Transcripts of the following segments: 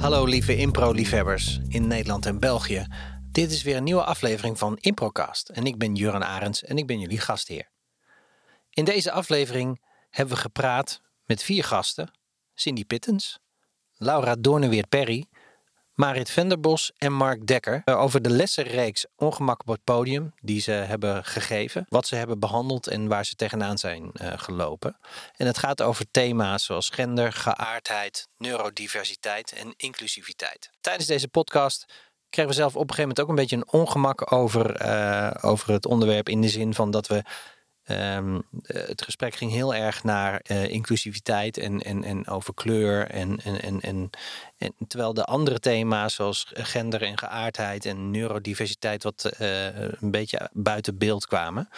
Hallo lieve impro-liefhebbers in Nederland en België. Dit is weer een nieuwe aflevering van Improcast en ik ben Juran Arends en ik ben jullie gastheer. In deze aflevering hebben we gepraat met vier gasten. Cindy Pittens, Laura Doorneweert-Perry, Marit Venderbos en Mark Dekker eh, over de lessenreeks Ongemak op het podium die ze hebben gegeven, wat ze hebben behandeld en waar ze tegenaan zijn uh, gelopen. En het gaat over thema's zoals gender, geaardheid, neurodiversiteit en inclusiviteit. Tijdens deze podcast kregen we zelf op een gegeven moment ook een beetje een ongemak over, uh, over het onderwerp in de zin van dat we Um, het gesprek ging heel erg naar uh, inclusiviteit en, en, en over kleur. En, en, en, en, terwijl de andere thema's zoals gender en geaardheid en neurodiversiteit wat uh, een beetje buiten beeld kwamen.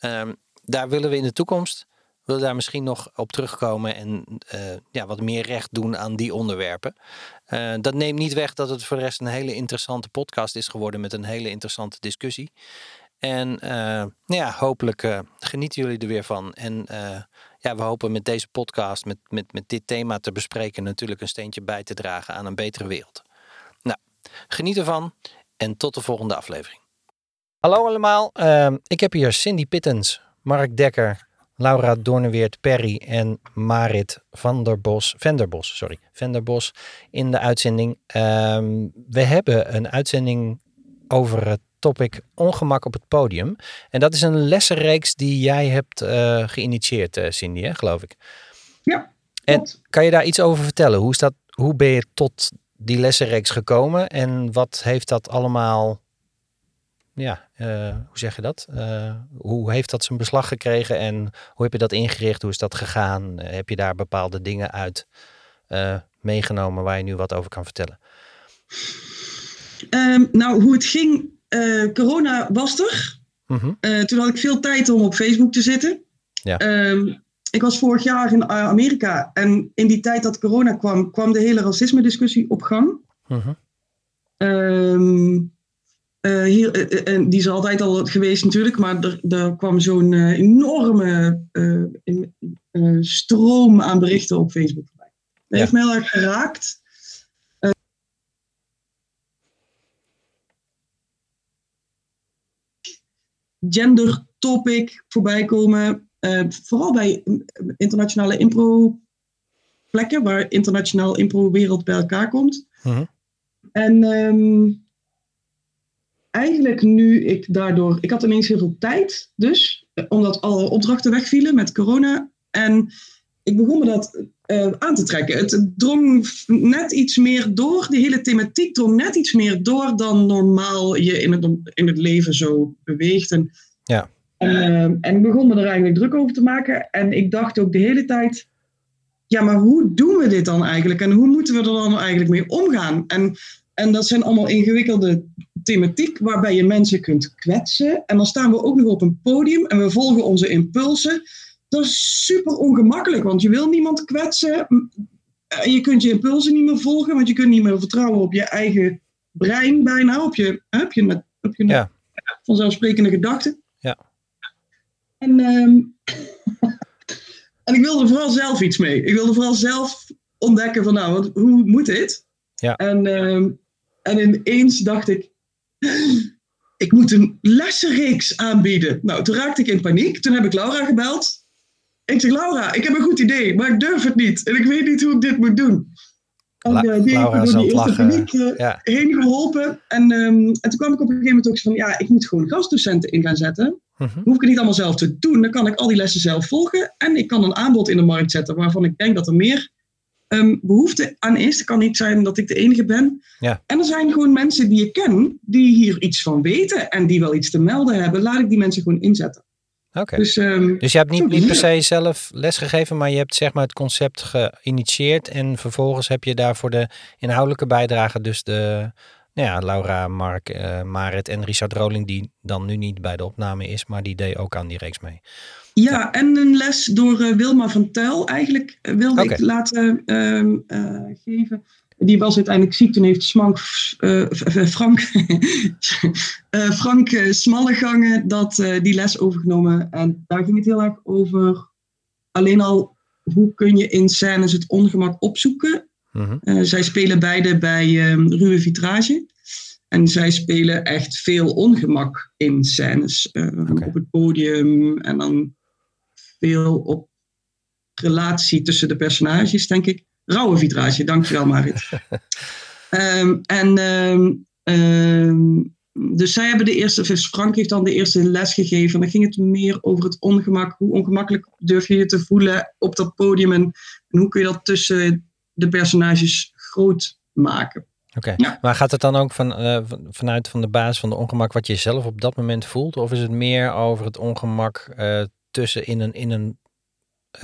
Um, daar willen we in de toekomst willen daar misschien nog op terugkomen en ja, wat meer recht doen aan die onderwerpen. Dat neemt niet weg dat het voor de rest een hele interessante podcast is geworden met een hele interessante discussie. En uh, ja, hopelijk uh, genieten jullie er weer van. En uh, ja, we hopen met deze podcast, met, met, met dit thema te bespreken, natuurlijk een steentje bij te dragen aan een betere wereld. Nou, geniet ervan en tot de volgende aflevering. Hallo allemaal, ehm, ik heb hier Cindy Pittens, Mark Dekker, Laura Doorneweert Perry en Marit van der Bos, Venderbos, sorry, Venderbos in de uitzending. Ehm, we hebben een uitzending over het topic ongemak op het podium. En dat is een lessenreeks die jij hebt uh, geïnitieerd, uh, Cindy, hè, geloof ik. Ja. En kan je daar iets over vertellen? Hoe, is dat, hoe ben je tot die lessenreeks gekomen en wat heeft dat allemaal, ja, uh, hoe zeg je dat? hoe heeft dat zijn beslag gekregen en hoe heb je dat ingericht? Hoe is dat gegaan? heb je daar bepaalde dingen uit meegenomen waar je nu wat over kan vertellen? Um, nou, hoe het ging uh, corona was er. Mhm. Uh, toen had ik veel tijd om op Facebook te zitten. Ja. Um, ik was vorig jaar in Amerika en in die tijd dat corona kwam, kwam de hele racisme-discussie op gang. Mhm. Um, uh, hier, en die is altijd al geweest natuurlijk, maar er, er kwam zo'n enorme stroom aan berichten op Facebook voorbij. Dat Ja. heeft mij heel erg geraakt. Gender topic voorbij komen. Uh, vooral bij internationale impro plekken waar internationaal impro wereld bij elkaar komt. Mhm. En um, eigenlijk nu ik daardoor, ik had ineens heel veel tijd dus, omdat alle opdrachten wegvielen met corona. En ik begon me dat uh, aan te trekken. Het drong net iets meer door, die hele thematiek drong net iets meer door dan normaal je in het, in het leven zo beweegt. En, ja. uh, en ik begon me er eigenlijk druk over te maken. En ik dacht ook de hele tijd, ja, maar hoe doen we dit dan eigenlijk? En hoe moeten we er dan eigenlijk mee omgaan? En, en dat zijn allemaal ingewikkelde thematiek waarbij je mensen kunt kwetsen. En dan staan we ook nog op een podium en we volgen onze impulsen dat is super ongemakkelijk, want je wil niemand kwetsen. Je kunt je impulsen niet meer volgen, want je kunt niet meer vertrouwen op je eigen brein bijna, op je, op je, op je ja. vanzelfsprekende gedachten. Ja. En, um, en ik wilde vooral zelf iets mee. Ik wilde vooral zelf ontdekken van nou, wat, hoe moet dit? Ja. En, um, en ineens dacht ik, ik moet een lessenreeks aanbieden. Nou, toen raakte ik in paniek. Toen heb ik Laura gebeld. Ik zeg, Laura, ik heb een goed idee, maar ik durf het niet. En ik weet niet hoe ik dit moet doen. En, La uh, die Laura door die lachen. paniek uh, Ja. heen geholpen. En, um, en toen kwam ik op een gegeven moment ook van, ja, ik moet gewoon gastdocenten in gaan zetten. Mhm. Hoef ik het niet allemaal zelf te doen. Dan kan ik al die lessen zelf volgen. En ik kan een aanbod in de markt zetten waarvan ik denk dat er meer um, behoefte aan is. Het kan niet zijn dat ik de enige ben. Ja. En er zijn gewoon mensen die ik ken die hier iets van weten en die wel iets te melden hebben. Laat ik die mensen gewoon inzetten. Oké. Dus, um, Dus je hebt niet, per se zelf lesgegeven, maar je hebt zeg maar het concept geïnitieerd en vervolgens heb je daarvoor de inhoudelijke bijdrage, dus de nou ja, Laura, Mark, uh, Marit en Richard Roling, die dan nu niet bij de opname is, maar die deed ook aan die reeks mee. Ja, en een les door uh, Wilma van Tuil eigenlijk uh, wilde ik laten uh, geven. Die was uiteindelijk ziek. Toen heeft Smank, uh, Frank, Frank Smallegangen dat, die les overgenomen. En daar ging het heel erg over alleen al hoe kun je in scènes het ongemak opzoeken. Mhm. zij spelen beide bij uh, Ruwe Vitrage. En zij spelen echt veel ongemak in scènes. Op het podium en dan veel op relatie tussen de personages, denk ik. Rauwe vitrage, dankjewel Marit. um, en um, dus zij hebben de eerste, Frank heeft dan de eerste les gegeven. En dan ging het meer over het ongemak. Hoe ongemakkelijk durf je je te voelen op dat podium? En, en hoe kun je dat tussen de personages groot maken? Oké, maar gaat het dan ook van, uh, vanuit van de basis van de ongemak wat je zelf op dat moment voelt? Of is het meer over het ongemak uh, tussen in een, in een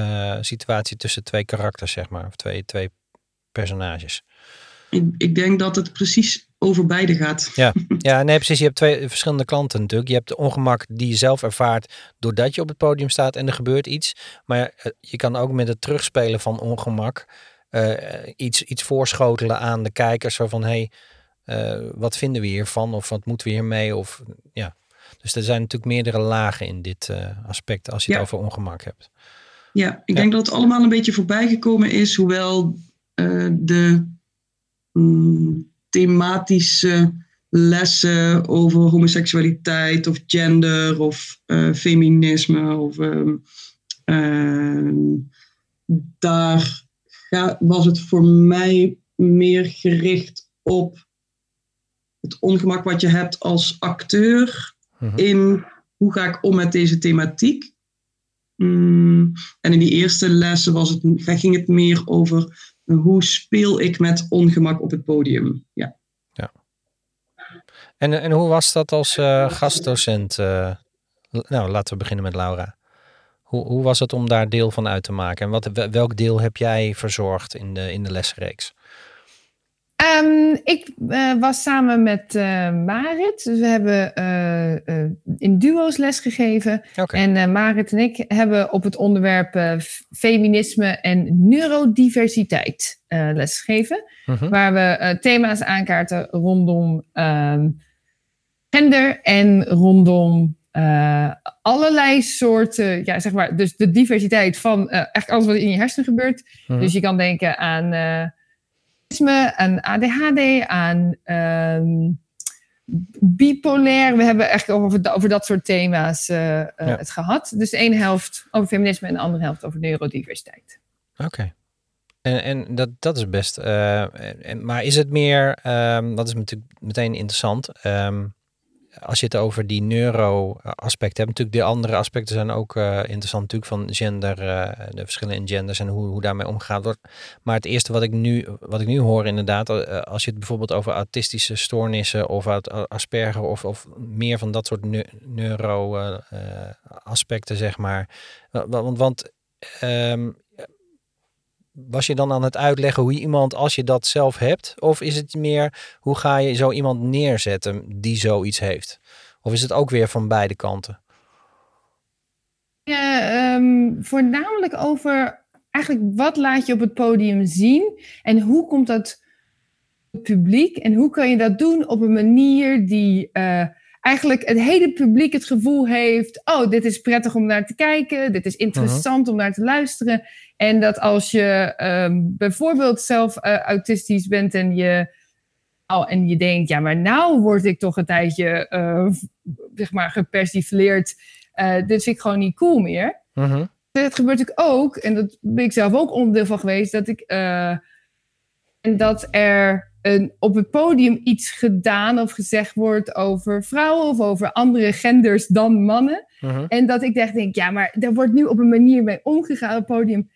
uh, situatie tussen twee karakters, zeg maar, of twee, twee personages? Ik, ik denk dat het precies over beide gaat. Ja. ja, nee, precies. Je hebt twee verschillende klanten natuurlijk. Je hebt de ongemak die je zelf ervaart doordat je op het podium staat en er gebeurt iets. Maar eh, je kan ook met het terugspelen van ongemak uh, iets, iets voorschotelen aan de kijkers. Zo van, hé, hey, uh, wat vinden we hiervan? Of wat moeten we hiermee? Of, ja. Dus er zijn natuurlijk meerdere lagen in dit aspect als je het over ongemak hebt. Ja, ik denk dat het allemaal een beetje voorbij gekomen is. Hoewel de... Mm, thematische lessen over homoseksualiteit of gender of uh, feminisme. Of, uh, uh, daar was het voor mij meer gericht op het ongemak wat je hebt als acteur mhm. in hoe ga ik om met deze thematiek. Mm, en in die eerste lessen was het, ging het meer over hoe speel ik met ongemak op het podium? Ja. ja. En, en hoe was dat als uh, gastdocent? Nou, laten we beginnen met Laura. Hoe, hoe was het om daar deel van uit te maken? En wat, welk deel heb jij verzorgd in de, in de lesreeks? Um, ik uh, was samen met uh, Marit. Dus we hebben uh, in duo's lesgegeven. Okay. En Marit en ik hebben op het onderwerp feminisme en neurodiversiteit lesgegeven. -huh. Waar we thema's aankaarten rondom ehm, gender en rondom allerlei soorten, ja, zeg maar, dus de diversiteit van echt alles wat in je hersenen gebeurt. -huh. Dus je kan denken aan aan ADHD, aan um, bipolair. We hebben echt over, over dat soort thema's uh, ja. het gehad. Dus de ene helft over feminisme en de andere helft over neurodiversiteit. Oké. En, en dat, dat is best. Uh, en, maar is het meer, um, dat is natuurlijk meteen interessant. Um, als je het over die neuro-aspecten hebt, natuurlijk de andere aspecten zijn ook uh, interessant, natuurlijk van gender, uh, de verschillen in genders en hoe, hoe daarmee omgegaan wordt. Maar het eerste wat ik nu, wat ik nu hoor inderdaad, uh, als je het bijvoorbeeld over autistische stoornissen of Asperger of, of meer van dat soort ne neuro-aspecten, zeg maar. Want, want um, was je dan aan het uitleggen hoe iemand, als je dat zelf hebt? Of is het meer, hoe ga je zo iemand neerzetten die zoiets heeft? Of is het ook weer van beide kanten? Ja, um, voornamelijk over eigenlijk wat laat je op het podium zien en hoe komt dat publiek en hoe kan je dat doen op een manier die uh, eigenlijk het hele publiek het gevoel heeft: oh, dit is prettig om naar te kijken, dit is interessant uh-huh. om naar te luisteren. En dat als je um, bijvoorbeeld zelf uh, autistisch bent en je, oh, en je denkt: ja, maar nou word ik toch een tijdje uh, zeg maar gepersifleerd. Uh, dit vind ik gewoon niet cool meer. Uh-huh. Het gebeurt natuurlijk ook, en dat ben ik zelf ook onderdeel van geweest, dat ik. en dat er een, op het podium iets gedaan of gezegd wordt over vrouwen of over andere genders dan mannen. Uh-huh. En dat ik dacht, denk, ja, maar er wordt nu op een manier mee omgegaan op het podium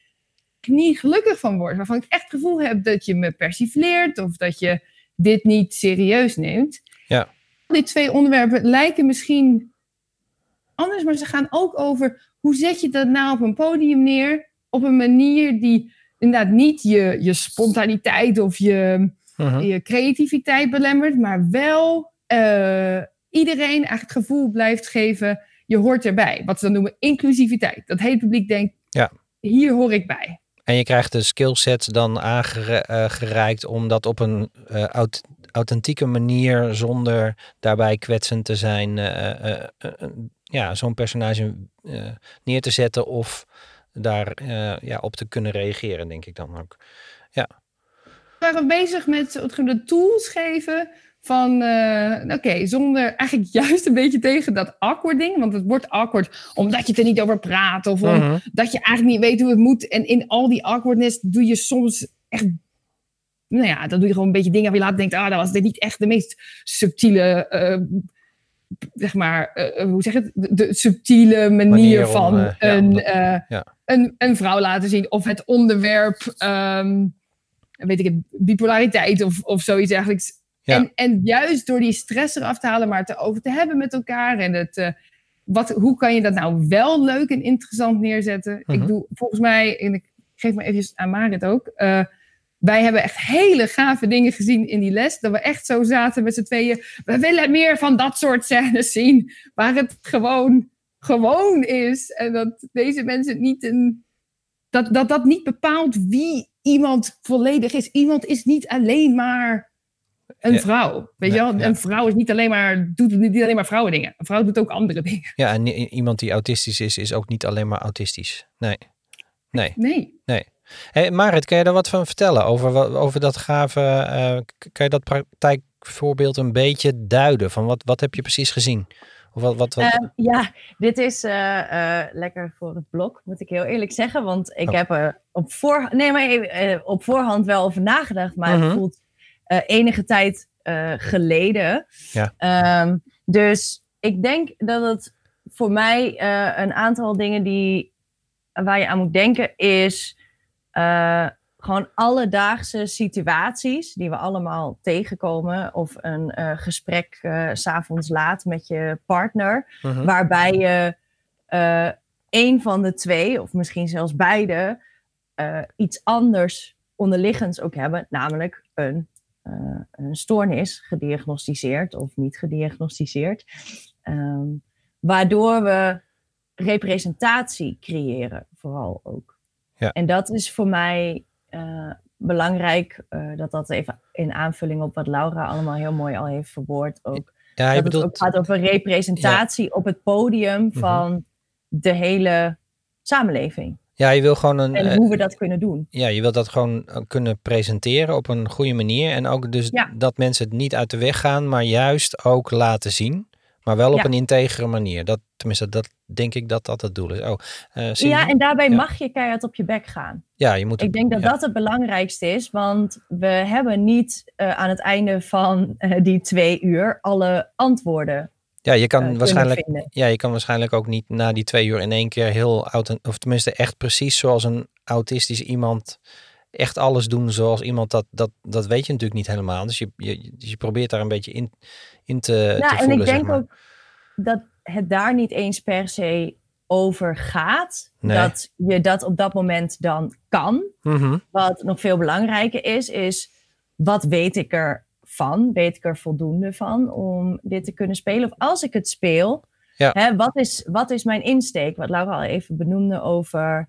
ik niet gelukkig van word. Waarvan ik echt het gevoel heb dat je me persifleert of dat je dit niet serieus neemt. Ja. Die twee onderwerpen lijken misschien anders, maar ze gaan ook over hoe zet je dat nou op een podium neer op een manier die inderdaad niet je, je spontaniteit of je, uh-huh. je creativiteit belemmert, maar wel uh, iedereen eigenlijk het gevoel blijft geven, je hoort erbij. Wat ze dan noemen inclusiviteit. Dat hele publiek denkt, ja. hier hoor ik bij. En je krijgt de skillsets dan aangereikt om dat op een uh, authentieke manier, zonder daarbij kwetsend te zijn, uh, ja, zo'n personage neer te zetten of daar ja, op te kunnen reageren, denk ik dan ook. Waren bezig met de tools geven van, uh, oké, zonder eigenlijk juist een beetje tegen dat awkward ding. Want het wordt awkward omdat je er niet over praat. Of omdat mhm. je eigenlijk niet weet hoe het moet. En in al die awkwardness doe je soms echt... Nou ja, dan doe je gewoon een beetje dingen waar je later denkt... Ah, dat was dit niet echt de meest subtiele... Uh, zeg maar, uh, hoe zeg het? De, de subtiele manier, van een, ja. een, een vrouw laten zien. Of het onderwerp... Um, weet ik het, bipolariteit of, of zoiets eigenlijk en, en juist door die stress eraf te halen, maar het erover te hebben met elkaar. En het, uh, wat, hoe kan je dat nou wel leuk en interessant neerzetten? Ik mhm. doe volgens mij, en ik geef me even aan Marit ook. Uh, wij hebben echt hele gave dingen gezien in die les. Dat we echt zo zaten met z'n tweeën. We willen meer van dat soort scènes zien. Waar het gewoon, gewoon is. En dat deze mensen niet een. Dat, dat dat niet bepaalt wie iemand volledig is. Iemand is niet alleen maar een vrouw. Weet je wel? Een vrouw is niet alleen maar, doet niet alleen maar vrouwen dingen. Een vrouw doet ook andere dingen. Ja, en iemand die autistisch is, is ook niet alleen maar autistisch. Nee. Nee. Nee. nee. Hey, Marit, kan je daar wat van vertellen over, over dat gave, uh, kan je dat praktijkvoorbeeld een beetje duiden? Van wat, wat heb je precies gezien? Of wat, wat, wat? Ehm, ja, dit is uh, lekker voor het blok, moet ik heel eerlijk zeggen. Want ik oh. heb er op, voor, nee, maar, op voorhand wel over nagedacht. Maar het mhm. voelt uh, enige tijd uh, geleden. Ja. Um, dus ik denk dat het voor mij uh, een aantal dingen die, waar je aan moet denken is gewoon alledaagse situaties die we allemaal tegenkomen. Of een gesprek s s'avonds laat met je partner. -huh. Waarbij je een van de twee, of misschien zelfs beide, iets anders onderliggends ook hebben. Namelijk een uh, een stoornis gediagnosticeerd of niet gediagnosticeerd. Um, waardoor we representatie creëren, vooral ook. Ja. En dat is voor mij uh, belangrijk, dat dat even in aanvulling op wat Laura allemaal heel mooi al heeft verwoord ook. Ja, dat bedoelt... het ook gaat over representatie ja. op het podium mhm. van mm -hmm. de hele samenleving. Ja, je wil gewoon een. En eh, hoe we dat kunnen doen. Ja, je wilt dat gewoon eh, kunnen presenteren op een goede manier. En ook dus dat mensen het niet uit de weg gaan, maar juist ook laten zien. Maar wel op een integere manier. Dat, tenminste, dat denk ik dat dat het doel is. Oh, uh, ja, en daarbij mag je keihard op je bek gaan. Ja, je moet. Ik denk dat dat het belangrijkste is, want we hebben niet uh, aan het einde van uh, die twee uur alle antwoorden ja, je kan, uh, waarschijnlijk, ja, je kan waarschijnlijk ook niet na die twee uur in één keer heel, of tenminste echt precies zoals een autistisch iemand echt alles doen zoals iemand dat, dat, dat weet je natuurlijk niet helemaal. Dus je, je, je probeert daar een beetje in, in te, ja, te voelen. En ik denk zeg maar. ook dat het daar niet eens per se over gaat. Nee. Dat je dat op dat moment dan kan. Mm -hmm. Wat nog veel belangrijker is, is wat weet ik er van? Weet ik er voldoende van om dit te kunnen spelen? Of als ik het speel, ja. hè, wat, is, wat is mijn insteek? Wat Laura al even benoemde over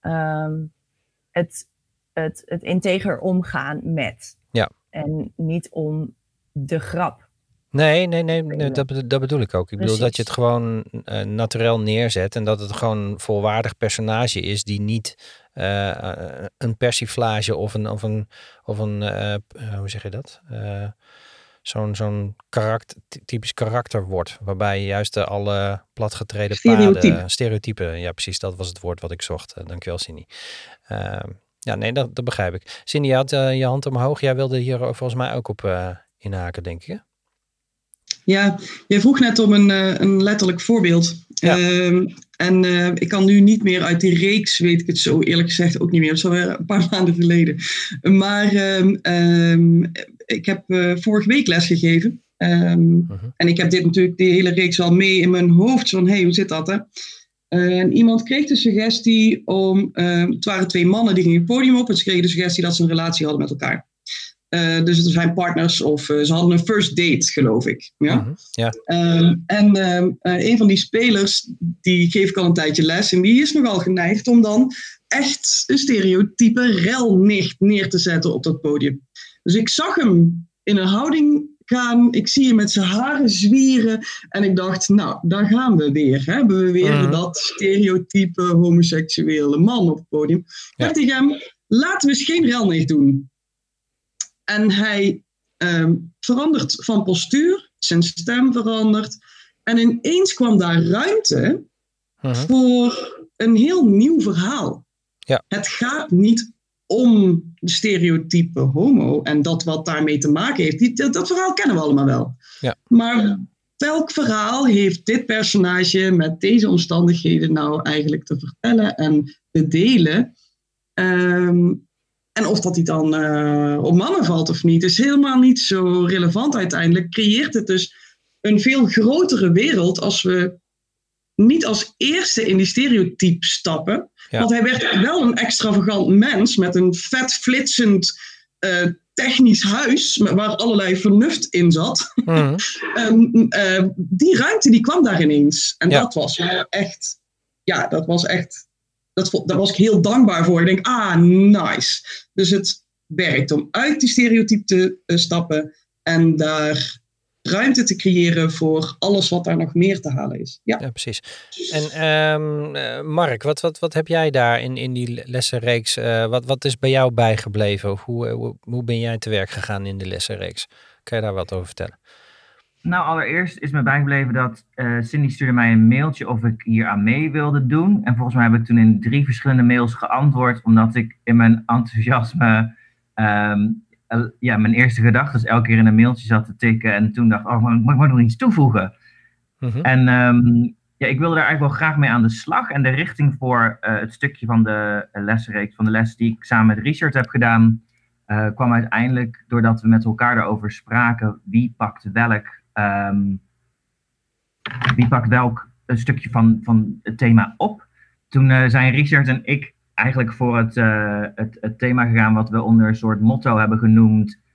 um, het, het, het integer omgaan met. Ja. En niet om de grap. Nee, nee, nee, nee dat, dat bedoel ik ook. Ik Precies. bedoel dat je het gewoon uh, naturel neerzet en dat het gewoon een volwaardig personage is die niet uh, een persiflage of een, of een, of een uh, hoe zeg je dat? zo'n zo'n karakter, typisch karakter wordt. Waarbij je juist de alle platgetreden Stereotype. paden, stereotypen, ja precies, dat was het woord wat ik zocht. dankjewel Cindy. Ehm, ja, nee, dat, dat begrijp ik. Cindy, je had je hand omhoog. Jij wilde hier volgens mij ook op inhaken, denk ik. Ja, jij vroeg net om een, een letterlijk voorbeeld. Ja. Um, en uh, ik kan nu niet meer uit die reeks, weet ik het zo eerlijk gezegd ook niet meer. Dat is alweer een paar maanden geleden. Maar um, um, ik heb uh, vorige week les gegeven. Uh -huh. En ik heb dit natuurlijk, die hele reeks al mee in mijn hoofd. Van, hé, hey, hoe zit dat hè? En iemand kreeg de suggestie om, het waren twee mannen die gingen het podium op. En ze kregen de suggestie dat ze een relatie hadden met elkaar. Uh, dus het zijn partners of uh, ze hadden een first date, geloof ik. Ja? Mm -hmm. ja. Um, en um, uh, een van die spelers, die geef ik al een tijdje les. En die is nogal geneigd om dan echt een stereotype relnicht neer te zetten op dat podium. Dus ik zag hem in een houding gaan. Ik zie hem met zijn haren zwieren. En ik dacht, nou, daar gaan we weer. Hè? Hebben we weer mm -hmm. dat stereotype homoseksuele man op het podium. Ja. dacht ik hem, laten we eens geen relnicht doen. En hij ehm, verandert van postuur, zijn stem verandert. En ineens kwam daar ruimte Mhm. voor een heel nieuw verhaal. Ja. Het gaat niet om de stereotype homo en dat wat daarmee te maken heeft. Die, dat, dat verhaal kennen we allemaal wel. Ja. Maar welk verhaal heeft dit personage met deze omstandigheden nou eigenlijk te vertellen en te delen? Ehm, en of dat die dan eh, op mannen valt of niet, is helemaal niet zo relevant uiteindelijk. Creëert het dus een veel grotere wereld als we niet als eerste in die stereotype stappen. Ja. Want hij werd wel een extravagant mens met een vet flitsend eh, technisch huis waar allerlei vernuft in zat. Mhm. Ehm, eh, die ruimte die kwam daar ineens. En Ja. dat was echt, ja, dat was echt, dat, daar was ik heel dankbaar voor. Ik denk, ah, nice. Dus het werkt om uit die stereotype te eh, stappen en daar ruimte te creëren voor alles wat daar nog meer te halen is. Ja. Ja, precies. En ehm, eh, Mark, wat, wat, wat heb jij daar in, in die lessenreeks? eh, wat, wat is bij jou bijgebleven? Of hoe, hoe, hoe ben jij te werk gegaan in de lessenreeks? Kan je daar wat over vertellen? Nou, allereerst is me bijgebleven dat eh, Cindy stuurde mij een mailtje of ik hier aan mee wilde doen. En volgens mij heb ik toen in drie verschillende mails geantwoord, omdat ik in mijn enthousiasme ehm, eh, ja, mijn eerste gedachten elke keer in een mailtje zat te tikken. En toen dacht oh, mag, mag ik nog iets toevoegen? Mhm. En ehm, ja, ik wilde daar eigenlijk wel graag mee aan de slag. En de richting voor eh, het stukje van de eh, lessenreeks, van de les die ik samen met Richard heb gedaan, kwam uiteindelijk doordat we met elkaar daarover spraken. Wie pakt welk, ehm, wie pakt welk een stukje van, van het thema op? Toen eh, zijn Richard en ik eigenlijk voor het, eh, het, het thema gegaan wat we onder een soort motto hebben genoemd.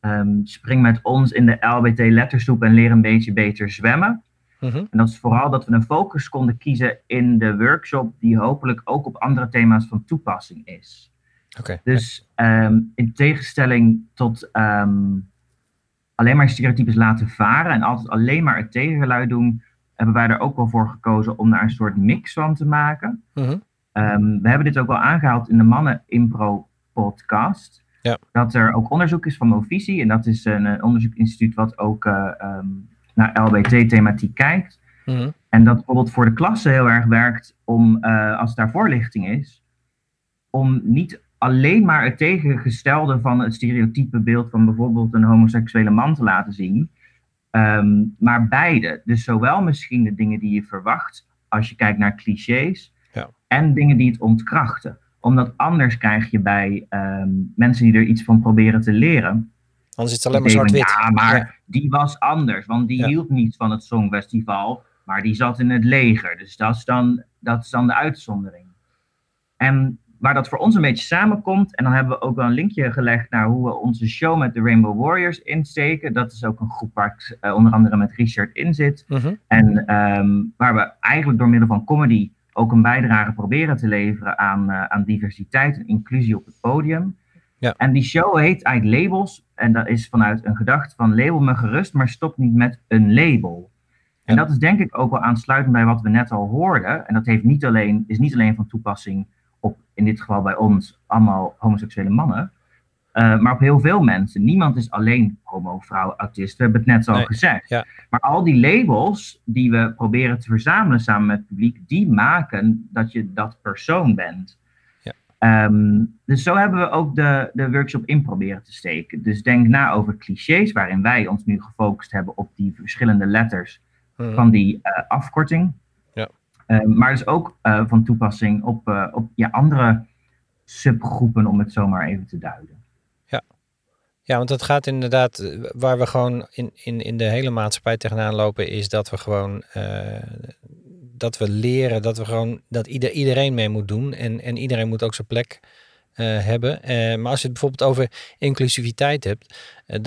ehm, spring met ons in de LBT letterstoep en leer een beetje beter zwemmen. Mhm. En dat is vooral dat we een focus konden kiezen in de workshop, die hopelijk ook op andere thema's van toepassing is. Oké. Dus ehm, in tegenstelling tot alleen maar stereotypes laten varen en altijd alleen maar het tegengeluid doen, hebben wij er ook wel voor gekozen om daar een soort mix van te maken. Mhm. Ehm, we hebben dit ook wel aangehaald in de Mannen Impro podcast. Ja. Dat er ook onderzoek is van Movisie. En dat is een, eh, onderzoekinstituut wat ook eh, ehm, naar LBT-thematiek kijkt. Mhm. En dat bijvoorbeeld voor de klasse heel erg werkt om, eh, als daar voorlichting is, om niet alleen maar het tegengestelde van het stereotype beeld van bijvoorbeeld een homoseksuele man te laten zien, ehm, maar beide. Dus zowel misschien de dingen die je verwacht als je kijkt naar clichés, Ja. en dingen die het ontkrachten. Omdat anders krijg je bij ehm, mensen die er iets van proberen te leren, Anders is het alleen maar zwart-wit. Ja, maar Ja. die was anders, want die Ja. hield niet van het Songfestival, maar die zat in het leger. Dus dat is dan, dat is dan de uitzondering. En waar dat voor ons een beetje samenkomt, en dan hebben we ook wel een linkje gelegd naar hoe we onze show met de Rainbow Warriors insteken. Dat is ook een groep waar ik eh, onder andere met Richard in zit. Mhm. En ehm, waar we eigenlijk door middel van comedy ook een bijdrage proberen te leveren aan, eh, aan diversiteit en inclusie op het podium. Ja. En die show heet eigenlijk Labels. En dat is vanuit een gedachte van label me gerust, maar stop niet met een label. En Ja. dat is denk ik ook wel aansluitend bij wat we net al hoorden. En dat heeft niet alleen, is niet alleen van toepassing op, in dit geval bij ons, allemaal homoseksuele mannen. eh, maar op heel veel mensen. Niemand is alleen homo, vrouw, autist. We hebben het net al Nee, gezegd. ja. Maar al die labels die we proberen te verzamelen samen met het publiek, die maken dat je dat persoon bent. Ja. Ehm, dus zo hebben we ook de, de workshop in proberen te steken. Dus denk na over clichés, waarin wij ons nu gefocust hebben op die verschillende letters Mhm. van die eh, afkorting. Ehm, maar dus ook eh, van toepassing op, eh, op ja, andere subgroepen, om het zo maar even te duiden. Ja, want het gaat inderdaad, eh, waar we gewoon in, in, in de hele maatschappij tegenaan lopen, is dat we gewoon, dat we leren, dat we gewoon, dat ieder, iedereen mee moet doen en, en iedereen moet ook zijn plek hebben. Maar als je het bijvoorbeeld over inclusiviteit hebt,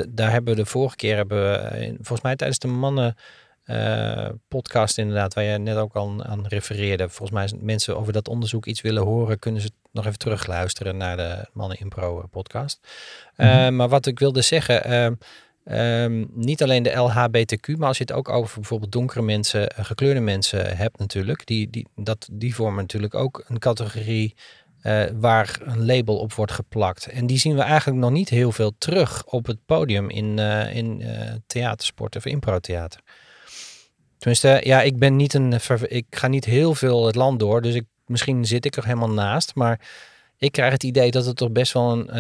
daar hebben we de vorige keer, hebben we, volgens mij tijdens de mannen eh, podcast inderdaad, waar je net ook al aan refereerde. Volgens mij als mensen over dat onderzoek iets willen horen, kunnen ze nog even terugluisteren naar de Mannen Impro eh, podcast. Eh, maar wat ik wilde zeggen, ehm, ehm, niet alleen de LHBTQ, maar als je het ook over bijvoorbeeld donkere mensen, gekleurde mensen hebt natuurlijk, die, die, dat, die vormen natuurlijk ook een categorie waar een label op wordt geplakt. En die zien we eigenlijk nog niet heel veel terug op het podium in, uh, in uh, theatersport of improtheater. Tenminste, ja, ik ben niet een. Ik ga niet heel veel het land door, dus ik, misschien zit ik er helemaal naast. Maar ik krijg het idee dat het toch best wel een,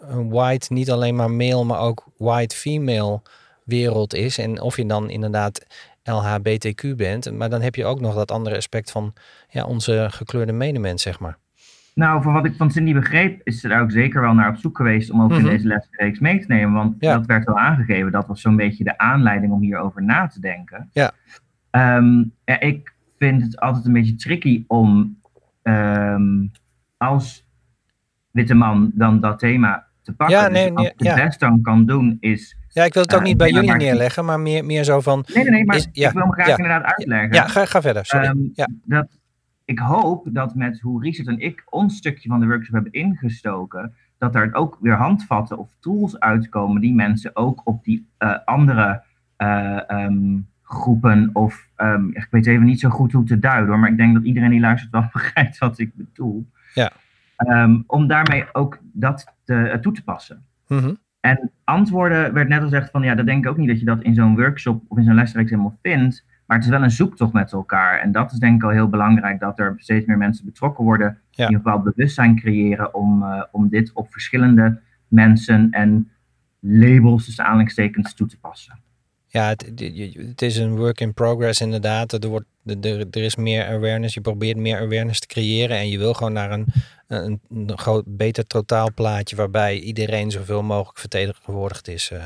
een white, niet alleen maar male, maar ook white female wereld is. En of je dan inderdaad LHBTQ bent, maar dan heb je ook nog dat andere aspect van ja, onze gekleurde medemens, zeg maar. Nou, van wat ik van Cindy begreep, is ze daar ook zeker wel naar op zoek geweest om ook in mhm. deze lesreeks mee te nemen. Want dat werd wel aangegeven. Dat was zo'n beetje de aanleiding om hierover na te denken. Ja. Ehm, ja ik vind het altijd een beetje tricky om um, als witte man dan dat thema te pakken. Ja, nee, dus nee, het best dan kan doen is... Ja, ik wil het ook uh, niet bij jullie neerleggen, maar meer, meer zo van... Nee, nee, nee, maar ik wil me graag inderdaad uitleggen. Ja, ga, ga verder, sorry. Um, ja. Dat ik hoop dat met hoe Richard en ik ons stukje van de workshop hebben ingestoken, dat er ook weer handvatten of tools uitkomen die mensen ook op die uh, andere uh, um, groepen of um, ik weet even niet zo goed hoe te duiden hoor, maar ik denk dat iedereen die luistert wel begrijpt wat ik bedoel. Ja. Um, om daarmee ook dat te, uh, toe te passen. Mm -hmm. En antwoorden werd net al gezegd van ja, dat denk ik ook niet dat je dat in zo'n workshop of in zo'n lesreeks helemaal vindt. Maar het is wel een zoektocht met elkaar. En dat is denk ik al heel belangrijk, dat er steeds meer mensen betrokken worden. Ja. In ieder geval bewustzijn creëren om, uh, om dit op verschillende mensen en labels, dus aanhalingstekens, toe te passen. Ja, het, het, is een work in progress inderdaad. Er, wordt, er, er is meer awareness. Je probeert meer awareness te creëren. En je wil gewoon naar een, een, een groot, beter totaalplaatje waarbij iedereen zoveel mogelijk vertegenwoordigd is. Uh,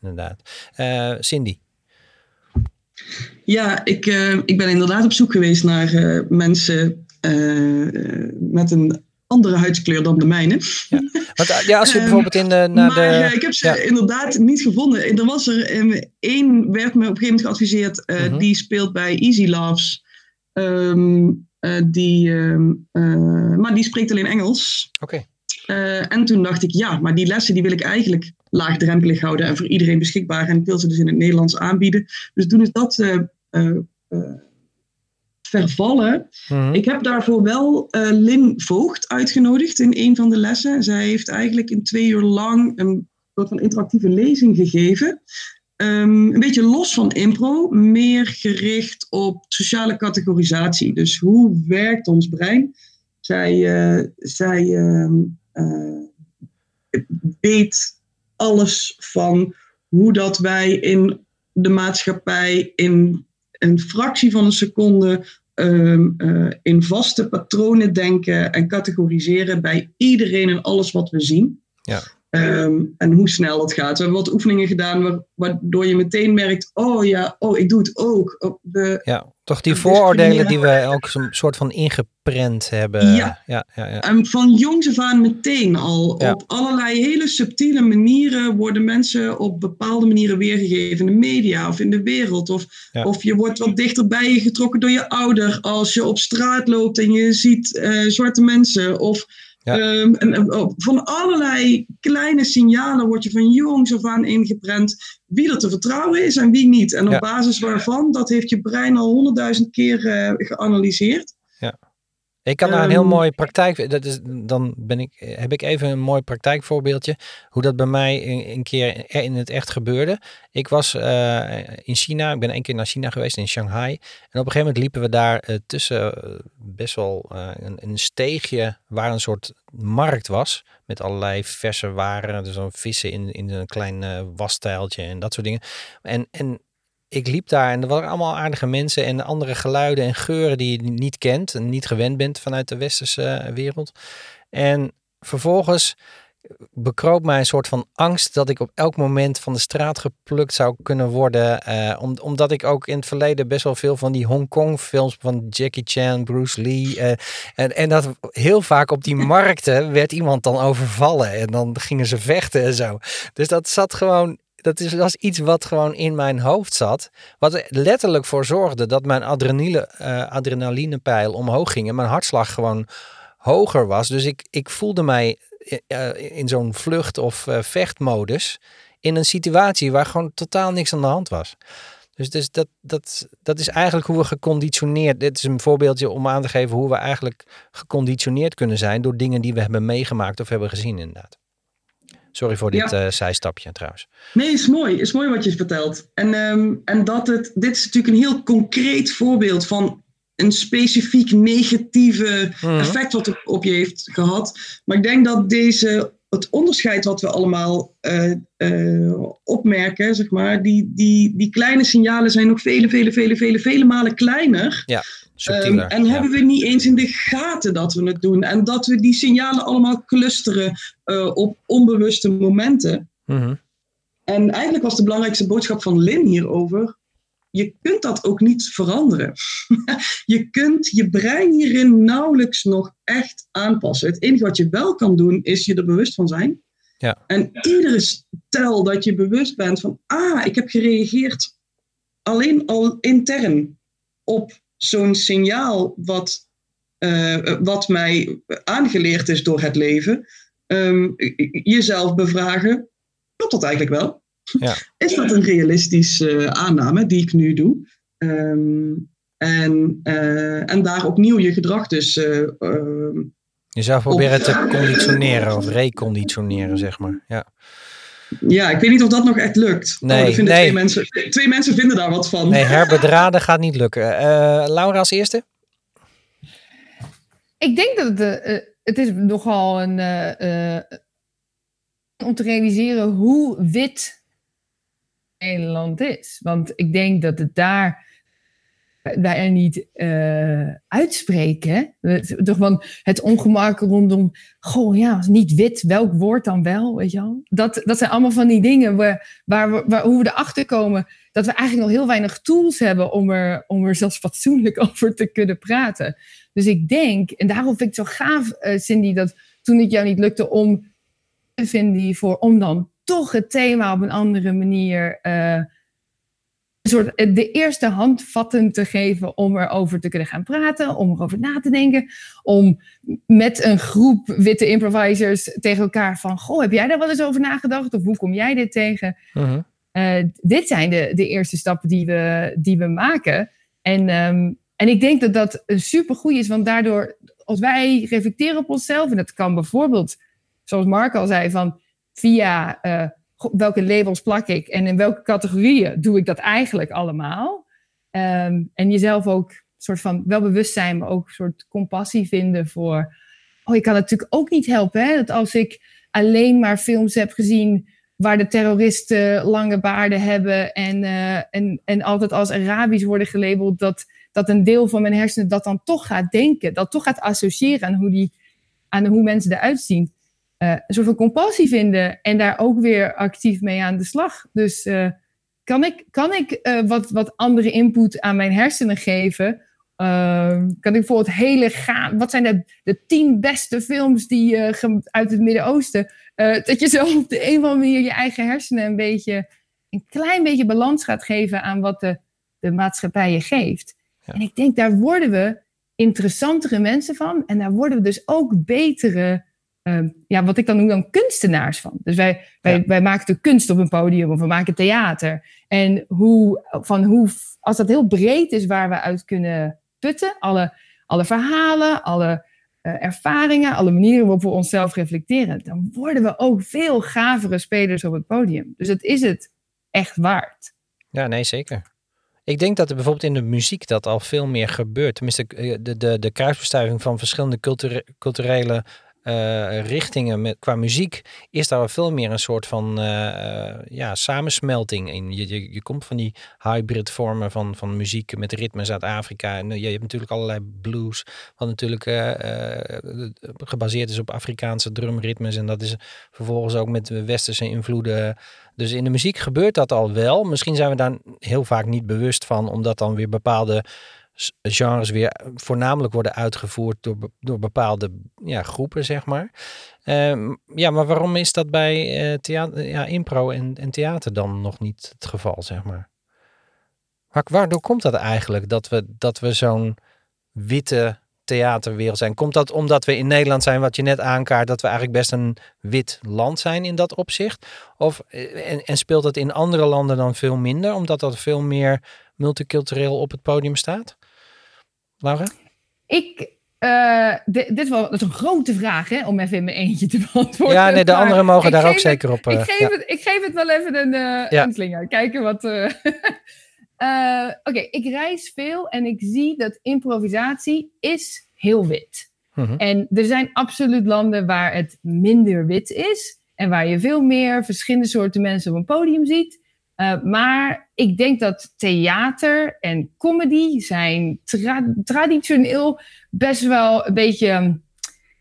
inderdaad. Uh, Cindy? Ja, ik, uh, ik ben inderdaad op zoek geweest naar uh, mensen uh, met een andere huidskleur dan de mijne. Ja, Want, ja als je bijvoorbeeld in de... Naar maar de, ik heb ze ja. inderdaad niet gevonden. Er was er één, werd me op een gegeven moment geadviseerd, -huh. die speelt bij Easy Loves. Um, die, um, maar die spreekt alleen Engels. Oké. Okay. en toen dacht ik, ja, maar die lessen die wil ik eigenlijk laagdrempelig houden en voor iedereen beschikbaar. En ik wil ze dus in het Nederlands aanbieden. Dus toen is dat uh, uh, uh, vervallen. Mhm. Ik heb daarvoor wel Lin Voogd uitgenodigd in een van de lessen. Zij heeft eigenlijk in twee uur lang een soort van interactieve lezing gegeven. Um, een beetje los van impro, meer gericht op sociale categorisatie. Dus hoe werkt ons brein? Zij, zij weet alles van hoe dat wij in de maatschappij in een fractie van een seconde um, uh, in vaste patronen denken en categoriseren bij iedereen en alles wat we zien. Ja. Um, en hoe snel dat gaat. We hebben wat oefeningen gedaan waardoor je meteen merkt: oh ja, oh, ik doe het ook. De, ja, toch die vooroordelen die we ook een soort van ingeprent hebben. Ja, ja, ja, ja. en van jongs af aan meteen al. Ja. Op allerlei hele subtiele manieren worden mensen op bepaalde manieren weergegeven in de media of in de wereld. Of, ja. of je wordt wat dichter bij je getrokken door je ouder als je op straat loopt en je ziet uh, zwarte mensen. Of ja. Um, en, uh, van allerlei kleine signalen word je van jongs af aan ingeprent wie er te vertrouwen is en wie niet. En op ja. basis waarvan, dat heeft je brein al honderdduizend keer uh, geanalyseerd. Ik kan daar een heel um, mooi praktijk. Dat is, dan ben ik, heb ik even een mooi praktijkvoorbeeldje. Hoe dat bij mij een, een keer in het echt gebeurde. Ik was uh, in China. Ik ben één keer naar China geweest, in Shanghai. En op een gegeven moment liepen we daar uh, tussen best wel een, een, steegje waar een soort markt was. Met allerlei verse waren. Dus dan vissen in, in een klein wasstijltje en dat soort dingen. En, en ik liep daar en er waren allemaal aardige mensen en andere geluiden en geuren die je niet kent en niet gewend bent vanuit de westerse wereld. En vervolgens bekroop mij een soort van angst dat ik op elk moment van de straat geplukt zou kunnen worden. Uh, om, omdat ik ook in het verleden best wel veel van die Hongkong films van Jackie Chan, Bruce Lee. Uh, en, en dat heel vaak op die markten werd iemand dan overvallen en dan gingen ze vechten en zo. Dus dat zat gewoon dat is, was iets wat gewoon in mijn hoofd zat. Wat er letterlijk voor zorgde dat mijn adrenaline, uh, adrenalinepeil omhoog ging. En mijn hartslag gewoon hoger was. Dus ik, ik voelde mij uh, in zo'n vlucht- of vechtmodus. In een situatie waar gewoon totaal niks aan de hand was. Dus, dus dat, dat, dat is eigenlijk hoe we geconditioneerd. Dit is een voorbeeldje om aan te geven hoe we eigenlijk geconditioneerd kunnen zijn door dingen die we hebben meegemaakt of hebben gezien, inderdaad. Sorry voor dit ja. zijstapje trouwens. Nee, is mooi. Is mooi wat je vertelt. En, ehm, en dat het, dit is natuurlijk een heel concreet voorbeeld van een specifiek negatieve mhm. effect wat het op je heeft gehad. Maar ik denk dat deze, het onderscheid wat we allemaal uh, uh, opmerken, zeg maar, die, die, die kleine signalen zijn nog vele, vele, vele, vele, vele malen kleiner. Ja. Um, en ja. hebben we niet eens in de gaten dat we het doen. En dat we die signalen allemaal clusteren uh, op onbewuste momenten. Mm -hmm. En eigenlijk was de belangrijkste boodschap van Lin hierover je kunt dat ook niet veranderen. je kunt je brein hierin nauwelijks nog echt aanpassen. Het enige wat je wel kan doen, is je er bewust van zijn. Ja. En iedere tel dat je bewust bent van, ah, ik heb gereageerd alleen al intern op zo'n signaal wat, uh, wat mij aangeleerd is door het leven, um, jezelf bevragen, klopt dat eigenlijk wel? Ja. Is dat een realistische uh, aanname die ik nu doe? Um, en, uh, en daar opnieuw je gedrag dus. Uh, je zou proberen op, te conditioneren of reconditioneren, zeg maar. Ja. Ja, ik weet niet of dat nog echt lukt. Nee, oh, vinden nee. Twee, mensen, twee mensen vinden daar wat van. Nee, herbedraden gaat niet lukken. Uh, Laura als eerste? Ik denk dat het, uh, het is nogal een... Uh, om te realiseren hoe wit Nederland is. Want ik denk dat het daar wij er niet uh, uitspreken. Toch van het ongemak rondom, goh ja, niet wit, welk woord dan wel, weet je wel? Dat, dat zijn allemaal van die dingen waar, waar, we, waar hoe we erachter komen dat we eigenlijk nog heel weinig tools hebben om er, om er zelfs fatsoenlijk over te kunnen praten. Dus ik denk, en daarom vind ik het zo gaaf, uh, Cindy, dat toen het jou niet lukte om te vinden om dan toch het thema op een andere manier uh, soort de eerste handvatten te geven om erover te kunnen gaan praten, om erover na te denken, om met een groep witte improvisers tegen elkaar van, goh, heb jij daar wel eens over nagedacht of hoe kom jij dit tegen? Uh -huh. uh, dit zijn de, de eerste stappen die we, die we maken. En, um, en ik denk dat dat een supergoed is, want daardoor, als wij reflecteren op onszelf, en dat kan bijvoorbeeld, zoals Mark al zei, van via uh, welke labels plak ik en in welke categorieën doe ik dat eigenlijk allemaal. Um, en jezelf ook soort van wel bewust zijn, maar ook een soort compassie vinden voor. Oh, ik kan natuurlijk ook niet helpen. Hè? Dat als ik alleen maar films heb gezien waar de terroristen lange baarden hebben en, uh, en, en altijd als Arabisch worden gelabeld, dat, dat een deel van mijn hersenen dat dan toch gaat denken, dat toch gaat associëren aan hoe, die, aan hoe mensen eruit zien uh, een soort van compassie vinden en daar ook weer actief mee aan de slag. Dus uh, kan ik, kan ik uh, wat, wat andere input aan mijn hersenen geven? Ehm, kan ik bijvoorbeeld hele gaan. Wat zijn de, de tien beste films die uit het Midden-Oosten? dat je zo op de een of andere manier je eigen hersenen een beetje een klein beetje balans gaat geven aan wat de, de maatschappij je geeft. Ja. En ik denk daar worden we interessantere mensen van en daar worden we dus ook betere uh, ja, wat ik dan noem dan kunstenaars van. Dus wij, wij, ja. wij maken de kunst op een podium of we maken theater. En hoe, van hoe, als dat heel breed is waar we uit kunnen putten, alle, alle verhalen, alle uh, ervaringen, alle manieren waarop we onszelf reflecteren, dan worden we ook veel gavere spelers op het podium. Dus dat is het echt waard. Ja, nee, zeker. Ik denk dat er bijvoorbeeld in de muziek dat al veel meer gebeurt. Tenminste, de, de, de kruisbestuiving van verschillende culture, culturele uh, richtingen met, qua muziek is daar veel meer een soort van uh, ja, samensmelting in. Je, je, je komt van die hybrid vormen van, van muziek met ritmes uit Afrika. En je hebt natuurlijk allerlei blues, wat natuurlijk gebaseerd is op Afrikaanse drumritmes. En dat is vervolgens ook met westerse invloeden. Dus in de muziek gebeurt dat al wel. Misschien zijn we daar heel vaak niet bewust van, omdat dan weer bepaalde genres weer voornamelijk worden uitgevoerd door, door bepaalde ja, groepen, zeg maar. Uh, ja, maar waarom is dat bij uh, theater, ja, impro en, en theater dan nog niet het geval, zeg maar? maar waardoor komt dat eigenlijk, dat we, dat we zo'n witte theaterwereld zijn? Komt dat omdat we in Nederland zijn, wat je net aankaart, dat we eigenlijk best een wit land zijn in dat opzicht? Of, eh, en, en speelt dat in andere landen dan veel minder, omdat dat veel meer multicultureel op het podium staat? Laura? Ik, uh, dit, was een grote vraag, hè, om even in mijn eentje te beantwoorden. Ja, nee, de anderen mogen daar ook zeker op. Uh, ik, geef het, ik geef het wel even een, uh, ja. een slinger. Kijken wat. Oké, okay, ik reis veel en ik zie dat improvisatie is heel wit. Mm -hmm. En er zijn absoluut landen waar het minder wit is. En waar je veel meer verschillende soorten mensen op een podium ziet. Uh, maar ik denk dat theater en comedy zijn tra traditioneel best wel een beetje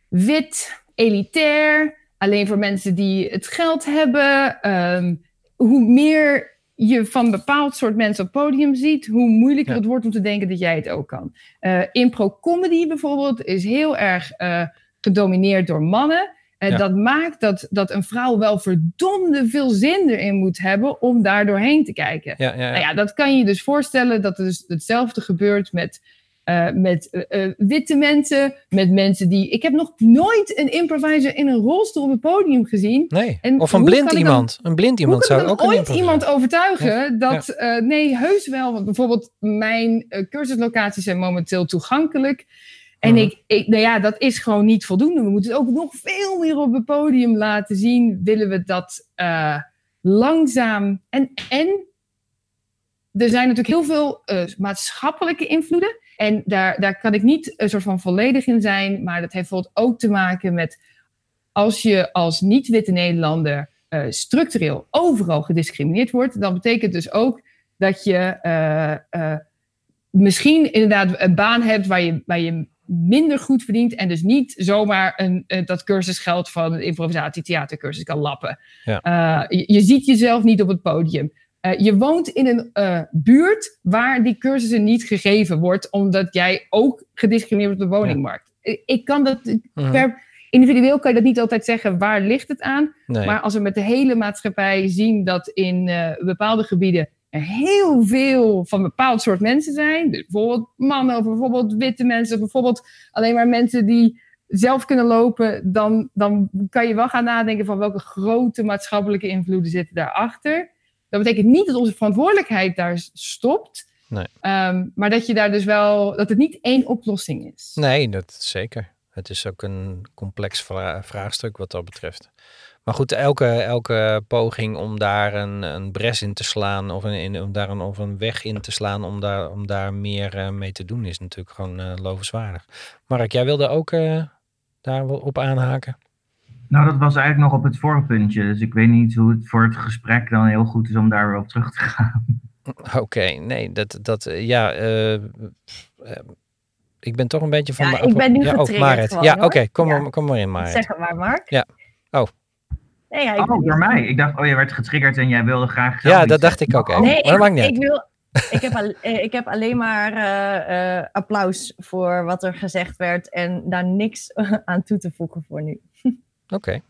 wit, elitair. Alleen voor mensen die het geld hebben. Um, hoe meer je van bepaald soort mensen op podium ziet, hoe moeilijker ja. het wordt om te denken dat jij het ook kan. Uh, impro-comedy bijvoorbeeld is heel erg uh, gedomineerd door mannen. Uh, ja. Dat maakt dat, dat een vrouw wel verdomde veel zin erin moet hebben om daar doorheen te kijken. Ja, ja, nou ja, dat kan je dus voorstellen dat het dus hetzelfde gebeurt met, uh, met uh, witte mensen, met mensen die... Ik heb nog nooit een improviser in een rolstoel op het podium gezien. Nee, en of een blind iemand. Dan, een blind iemand zou ook ooit iemand overtuigen dat... nee, heus wel. Want bijvoorbeeld mijn cursuslocaties zijn momenteel toegankelijk... En mm. ik, ik, nou ja, dat is gewoon niet voldoende. We moeten het ook nog veel meer op het podium laten zien. Willen we dat uh, langzaam. En, en er zijn natuurlijk heel veel uh, maatschappelijke invloeden. En daar, daar kan ik niet een soort van volledig in zijn. Maar dat heeft bijvoorbeeld ook te maken met. Als je als niet-witte Nederlander uh, structureel overal gediscrimineerd wordt, dan betekent dus ook dat je misschien inderdaad een baan hebt waar je, waar je minder goed verdient en dus niet zomaar een, uh, dat cursusgeld van een improvisatie theatercursus kan lappen. Ja. Uh, je, je, ziet jezelf niet op het podium. Uh, je woont in een buurt waar die cursussen niet gegeven wordt, omdat jij ook gediscrimineerd wordt op de woningmarkt. Ja. Ik kan dat Mhm. per individueel kan je dat niet altijd zeggen waar ligt het aan, Nee. maar als we met de hele maatschappij zien dat in bepaalde gebieden er heel veel van bepaald soort mensen zijn. Dus bijvoorbeeld mannen of bijvoorbeeld witte mensen. Of bijvoorbeeld alleen maar mensen die zelf kunnen lopen. Dan, dan kan je wel gaan nadenken van welke grote maatschappelijke invloeden zitten daarachter. Dat betekent niet dat onze verantwoordelijkheid daar stopt. Nee. Um, maar dat je daar dus wel, dat het niet één oplossing is. Nee, dat zeker. Het is ook een complex vra vraagstuk wat dat betreft. Maar goed, elke, elke poging om daar een, een bres in te slaan of, een, in, om daar een, of een weg in te slaan om daar, om daar meer uh, mee te doen is natuurlijk gewoon uh, lovenswaardig. Mark, jij wilde ook uh, daarop aanhaken? Nou, dat was eigenlijk nog op het vorige puntje. Dus ik weet niet hoe het voor het gesprek dan heel goed is om daar weer op terug te gaan. Oké, okay, nee, dat, dat ja, uh, ik ben toch een beetje van... Ja, ik ben nu ja, Marit. Gewoon, ja, oké, okay, kom, ja. maar, kom maar in, Marit. Zeg het maar, Mark. Ja. Oh. Nee, ja, ik oh, door mij. Ik dacht, oh, je werd getriggerd en jij wilde graag... Ja, dat dacht ik ook even. Nee, maar dat maakt niet ik, wil, ik, heb al, ik heb alleen maar uh, uh, applaus voor wat er gezegd werd en daar niks aan toe te voegen voor nu. Oké. Okay.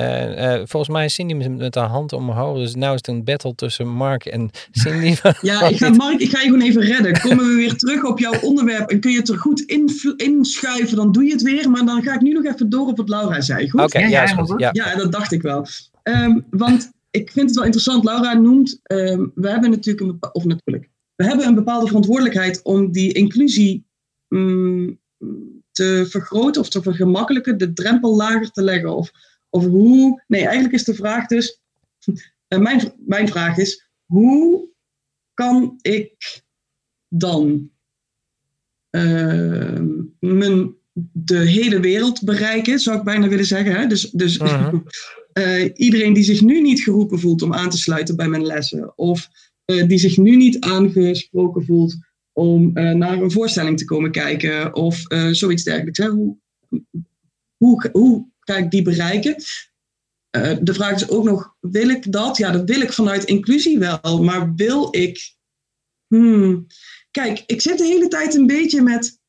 Uh, uh, volgens mij is Cindy met, met haar hand omhoog. Dus nu is het een battle tussen Mark en Cindy. ja, ik ga, Mark, ik ga je gewoon even redden. Komen we weer terug op jouw onderwerp en kun je het er goed in, inschuiven, dan doe je het weer. Maar dan ga ik nu nog even door op wat Laura zei. Goed? Ja, ja, goed. Ja. ja, dat dacht ik wel. Um, want ik vind het wel interessant. Laura noemt, um, we hebben natuurlijk een, of natuurlijk, we hebben een bepaalde verantwoordelijkheid om die inclusie um, te vergroten of te vergemakkelijken, de drempel lager te leggen. Of, of hoe. Nee, eigenlijk is de vraag dus. Mijn, mijn vraag is: hoe kan ik dan uh, mijn, de hele wereld bereiken, zou ik bijna willen zeggen. Hè? Dus, dus Mhm. uh -huh. uh, iedereen die zich nu niet geroepen voelt om aan te sluiten bij mijn lessen, of uh, die zich nu niet aangesproken voelt om uh, naar een voorstelling te komen kijken, of zoiets dergelijks. Hè? Hoe, hoe, hoe ga ik die bereiken? Uh, de vraag is ook nog, wil ik dat? Ja, dat wil ik vanuit inclusie wel, maar wil ik... Hmm. Kijk, ik zit de hele tijd een beetje met...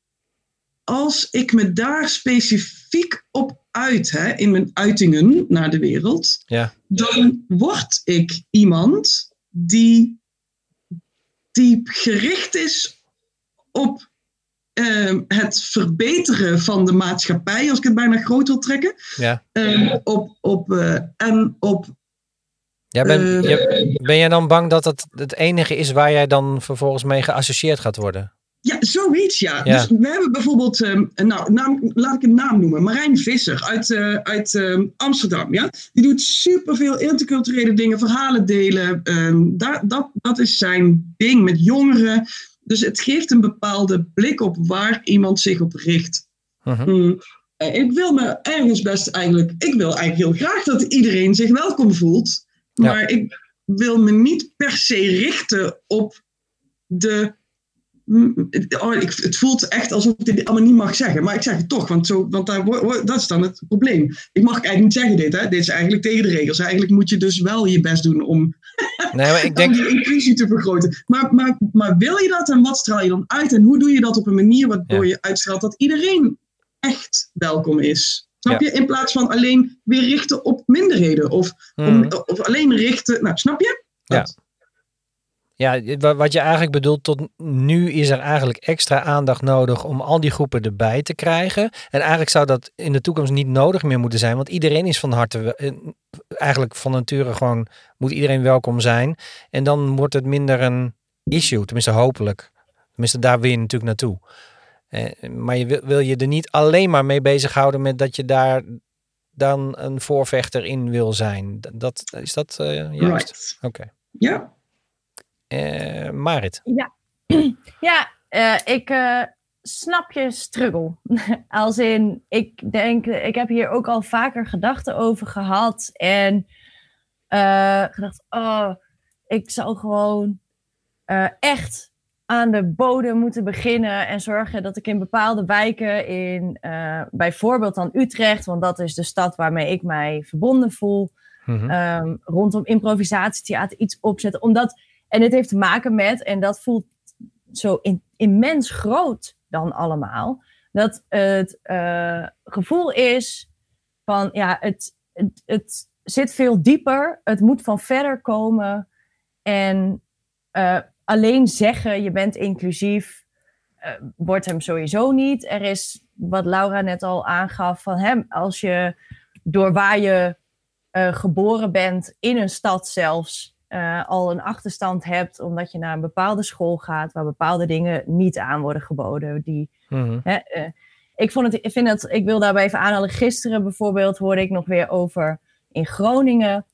Als ik me daar specifiek op uit, hè, in mijn uitingen naar de wereld, ja. dan word ik iemand die, die gericht is op ehm, het verbeteren van de maatschappij, als ik het bijna groot wil trekken. Ja. Ehm, op, op, eh, en op Ja, ben, Eh, je- ben jij dan bang dat het het enige is waar jij dan vervolgens mee geassocieerd gaat worden? Ja, zoiets ja. Ja. Dus we hebben bijvoorbeeld, nou, naam, laat ik een naam noemen, Marijn Visser uit, eh, uit Amsterdam. Ja? Die doet superveel interculturele dingen, verhalen delen. daar, dat, dat is zijn ding met jongeren. Dus het geeft een bepaalde blik op waar iemand zich op richt. Mhm. Hmm. Eh, Ik wil me ergens best eigenlijk, ik wil eigenlijk heel graag dat iedereen zich welkom voelt. Ja. Maar ik wil me niet per se richten op de. Mm, Oh, ik, het voelt echt alsof ik dit allemaal niet mag zeggen, maar ik zeg het toch, want, zo, want daar, dat is dan het probleem. Ik mag eigenlijk niet zeggen dit, hè? dit is eigenlijk tegen de regels. Eigenlijk moet je dus wel je best doen om Nee, maar ik om denk, die inclusie te vergroten. Maar, maar, maar wil je dat en wat straal je dan uit en hoe doe je dat op een manier waardoor je uitstraalt dat iedereen echt welkom is? Snap je? In plaats van alleen weer richten op minderheden of, om- Mhm. of alleen richten. Nou, snap je? Ja. Dat. Ja, wa- wat je eigenlijk bedoelt, tot nu is er eigenlijk extra aandacht nodig om al die groepen erbij te krijgen. En eigenlijk zou dat in de toekomst niet nodig meer moeten zijn, want iedereen is van harte, eh, eigenlijk van nature gewoon, moet iedereen welkom zijn. En dan wordt het minder een issue, tenminste hopelijk. Tenminste, daar wil je natuurlijk naartoe. Eh, maar je wil, wil je er niet alleen maar mee bezighouden met dat je daar dan een voorvechter in wil zijn. Dat, is dat eh, juist? Right. Oké. Ja. Eh, Marit. Ja, eh, ik eh, snap je struggle. Als in, ik denk, ik heb hier ook al vaker gedachten over gehad. En gedacht, oh, ik zou gewoon echt aan de bodem moeten beginnen. En zorgen dat ik in bepaalde wijken, in bijvoorbeeld dan Utrecht, want dat is de stad waarmee ik mij verbonden voel Mhm. ehm, rondom improvisatietheater iets opzetten. Omdat, en dit heeft te maken met, en dat voelt zo immens groot dan allemaal, dat het eh, gevoel is van, ja, het, het, het zit veel dieper, het moet van verder komen. En eh, alleen zeggen, je bent inclusief, eh, wordt hem sowieso niet. Er is, wat Laura net al aangaf, van hem, als je door waar je geboren bent, in een stad zelfs, eh, al een achterstand hebt, omdat je naar een bepaalde school gaat, waar bepaalde dingen niet aan worden geboden. Die, Mhm. hè, eh, ik, vond het, ik, vind het, ik wil daarbij even aanhalen, gisteren bijvoorbeeld hoorde ik nog weer over in Groningen,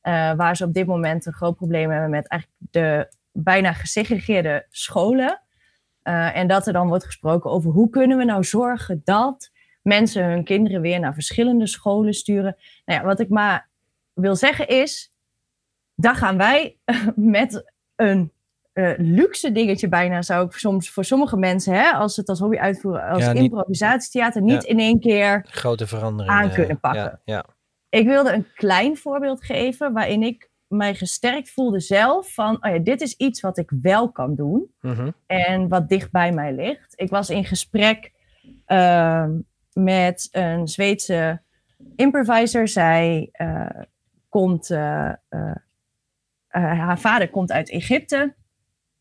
eh, waar ze op dit moment een groot probleem hebben met eigenlijk de bijna gesegregeerde scholen. En dat er dan wordt gesproken over hoe kunnen we nou zorgen dat mensen hun kinderen weer naar verschillende scholen sturen. Nou ja, wat ik maar wil zeggen is, daar gaan wij met een eh, luxe dingetje bijna, zou ik soms voor sommige mensen, hè, als ze het als hobby uitvoeren, als Ja, niet- improvisatietheater, niet in één keer Grote verandering. aan eh, kunnen pakken. Ja, ja. ik wilde een klein voorbeeld geven waarin ik mij gesterkt voelde zelf van, oh ja, dit is iets wat ik wel kan doen Mhm. en wat dicht bij mij ligt. Ik was in gesprek ehm, met een Zweedse improviser. Zij eh, komt, eh, eh, eh, haar vader komt uit Egypte.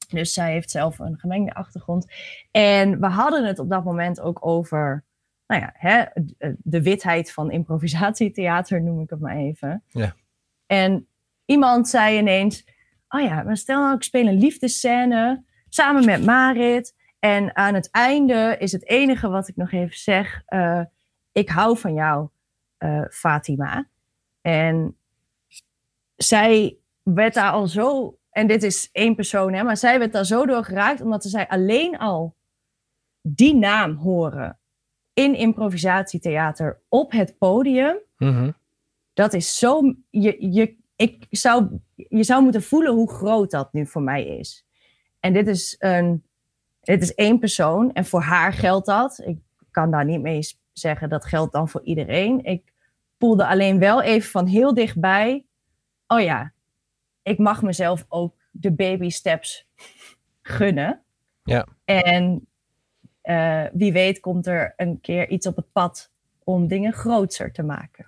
Dus zij heeft zelf een gemengde achtergrond. En we hadden het op dat moment ook over nou ja, hè, d- de witheid van improvisatietheater, noem ik het maar even. Ja. En iemand zei ineens: Oh ja, maar stel nou, ik speel een liefdesscène samen met Marit. En aan het einde is het enige wat ik nog even zeg: eh, Ik hou van jou, eh, Fatima. En zij werd daar al zo, en dit is één persoon, hè, maar zij werd daar zo door geraakt, omdat zij alleen al die naam horen in improvisatietheater op het podium. Mhm. Dat is zo. Je, je, ik zou, je zou moeten voelen hoe groot dat nu voor mij is. En dit is, een, dit is één persoon en voor haar geldt dat. Ik kan daar niet mee zeggen dat geldt dan voor iedereen. Ik voelde alleen wel even van heel dichtbij. Oh ja, ik mag mezelf ook de baby steps gunnen. Ja. En eh, wie weet komt er een keer iets op het pad om dingen groter te maken.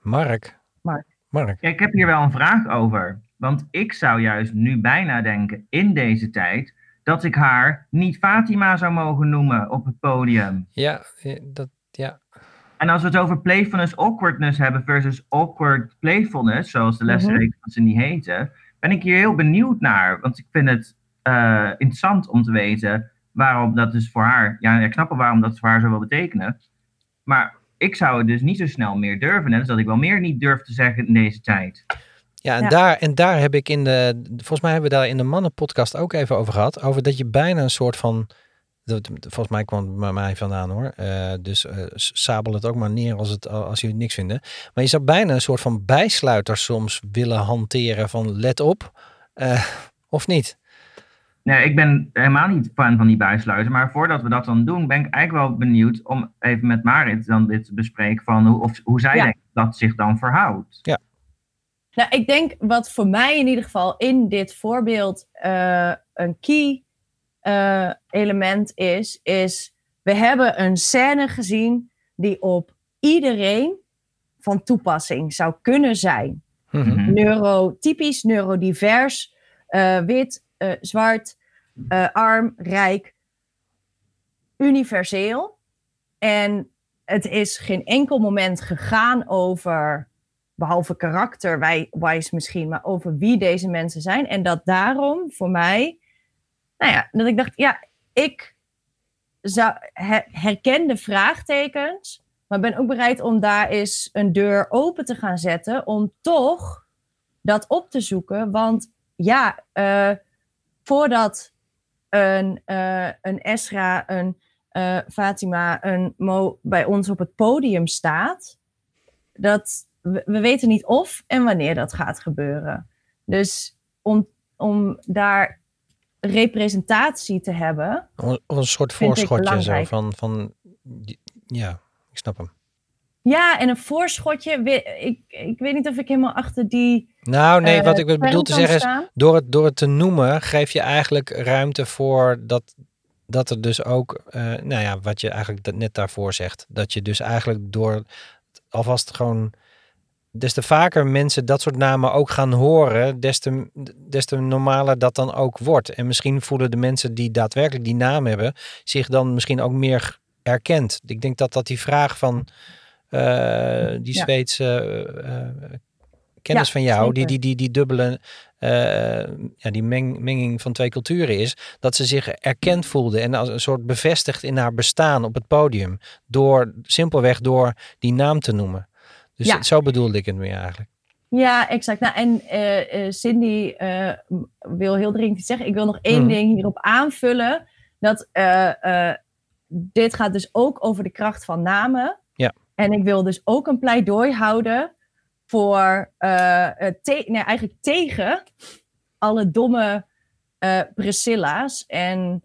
Mark. Mark. Mark. Ja, ik heb hier wel een vraag over. Want ik zou juist nu bijna denken, in deze tijd, dat ik haar niet Fatima zou mogen noemen op het podium. Ja, dat, ja. En als we het over playfulness awkwardness hebben versus awkward playfulness, zoals de lesreeks mm -hmm. niet heten, ben ik hier heel benieuwd naar. Want ik vind het uh, interessant om te weten waarom dat dus voor haar, ja, ik snap wel waarom dat voor haar zo wil betekenen. Maar ik zou het dus niet zo snel meer durven. Net als dat ik wel meer niet durf te zeggen in deze tijd. Ja, en, ja. Daar, en daar heb ik in de, volgens mij hebben we daar in de mannenpodcast ook even over gehad. Over dat je bijna een soort van, volgens mij kwam het bij mij vandaan hoor. Uh, dus uh, sabel het ook maar neer als, het, als jullie niks vinden. Maar je zou bijna een soort van bijsluiter soms willen hanteren van let op. Uh, of niet? Nee, ik ben helemaal niet fan van die bijsluiten. Maar voordat we dat dan doen, ben ik eigenlijk wel benieuwd om even met Marit dan dit te bespreken van hoe, of, hoe zij ja. denkt dat zich dan verhoudt. Ja. Nou, ik denk wat voor mij in ieder geval in dit voorbeeld uh, een key uh, element is, is we hebben een scène gezien die op iedereen van toepassing zou kunnen zijn. Mhm. Mm -hmm. Neurotypisch, neurodivers, uh, wit, uh, zwart, uh, arm, rijk, universeel. En het is geen enkel moment gegaan over, behalve karakterwijs misschien, maar over wie deze mensen zijn. En dat daarom voor mij, nou ja, dat ik dacht, ja, ik zou, herken de vraagtekens, maar ben ook bereid om daar eens een deur open te gaan zetten, om toch dat op te zoeken. Want ja, uh, voordat een, uh, een Esra, een uh, Fatima, een Mo bij ons op het podium staat, dat we, we, weten niet of en wanneer dat gaat gebeuren. Dus om, om daar representatie te hebben. Of een soort voorschotje zo van, van, ja, ik snap hem. Ja, en een voorschotje. Ik, ik weet niet of ik helemaal achter die. Nou, nee, uh, wat ik bedoel te zeggen staan. is. Door het, door het te noemen, geef je eigenlijk ruimte voor dat, dat er dus ook. Uh, nou ja, wat je eigenlijk net daarvoor zegt. Dat je dus eigenlijk door alvast gewoon. Des te vaker mensen dat soort namen ook gaan horen, des te, des te normaler dat dan ook wordt. En misschien voelen de mensen die daadwerkelijk die naam hebben, zich dan misschien ook meer erkend. Ik denk dat dat die vraag van. Uh, die ja. Zweedse uh, kennis ja, van jou, die, die, die, die dubbele, uh, ja, die meng, menging van twee culturen is, dat ze zich erkend voelde en als een soort bevestigd in haar bestaan op het podium, door simpelweg door die naam te noemen. Dus ja. zo bedoelde ik het meer eigenlijk. Ja, exact. Nou, en uh, Cindy uh, wil heel dringend iets zeggen. Ik wil nog één hmm. ding hierop aanvullen. Dat dit gaat dus ook over de kracht van namen. Ja. En ik wil dus ook een pleidooi houden voor te nee, eigenlijk tegen alle domme Priscilla's en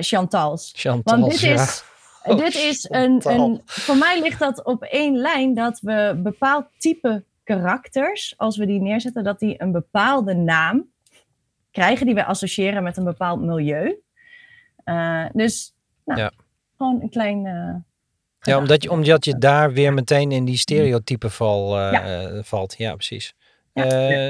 Chantals. Chantals. Want dit is, ja. dit is een, een. Voor mij ligt dat op één lijn dat we bepaald type karakters, als we die neerzetten, dat die een bepaalde naam krijgen die we associëren met een bepaald milieu. dus nou, ja. gewoon een klein. Ja, omdat je, omdat je daar weer meteen in die stereotype val, uh, ja. valt. Ja, precies. Ja.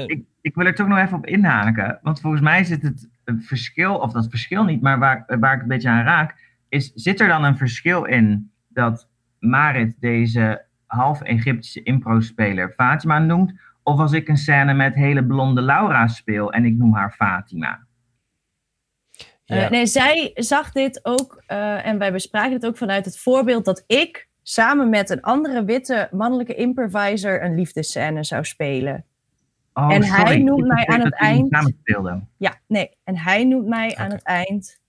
Ik, ik, wil er toch nog even op inhaken. Want volgens mij zit het een verschil, of dat verschil niet, maar waar, waar ik een beetje aan raak, is zit er dan een verschil in dat Marit deze half Egyptische impro-speler Fatima noemt, of als ik een scène met hele blonde Laura speel en ik noem haar Fatima? Ja. Uh, nee, zij zag dit ook uh, en wij bespraken het ook vanuit het voorbeeld dat ik samen met een andere witte mannelijke improviser een liefdescène zou spelen. Oh, en sorry. hij noemt ik mij aan het eind. Speelden. Ja, nee. En hij noemt mij okay. aan het eind.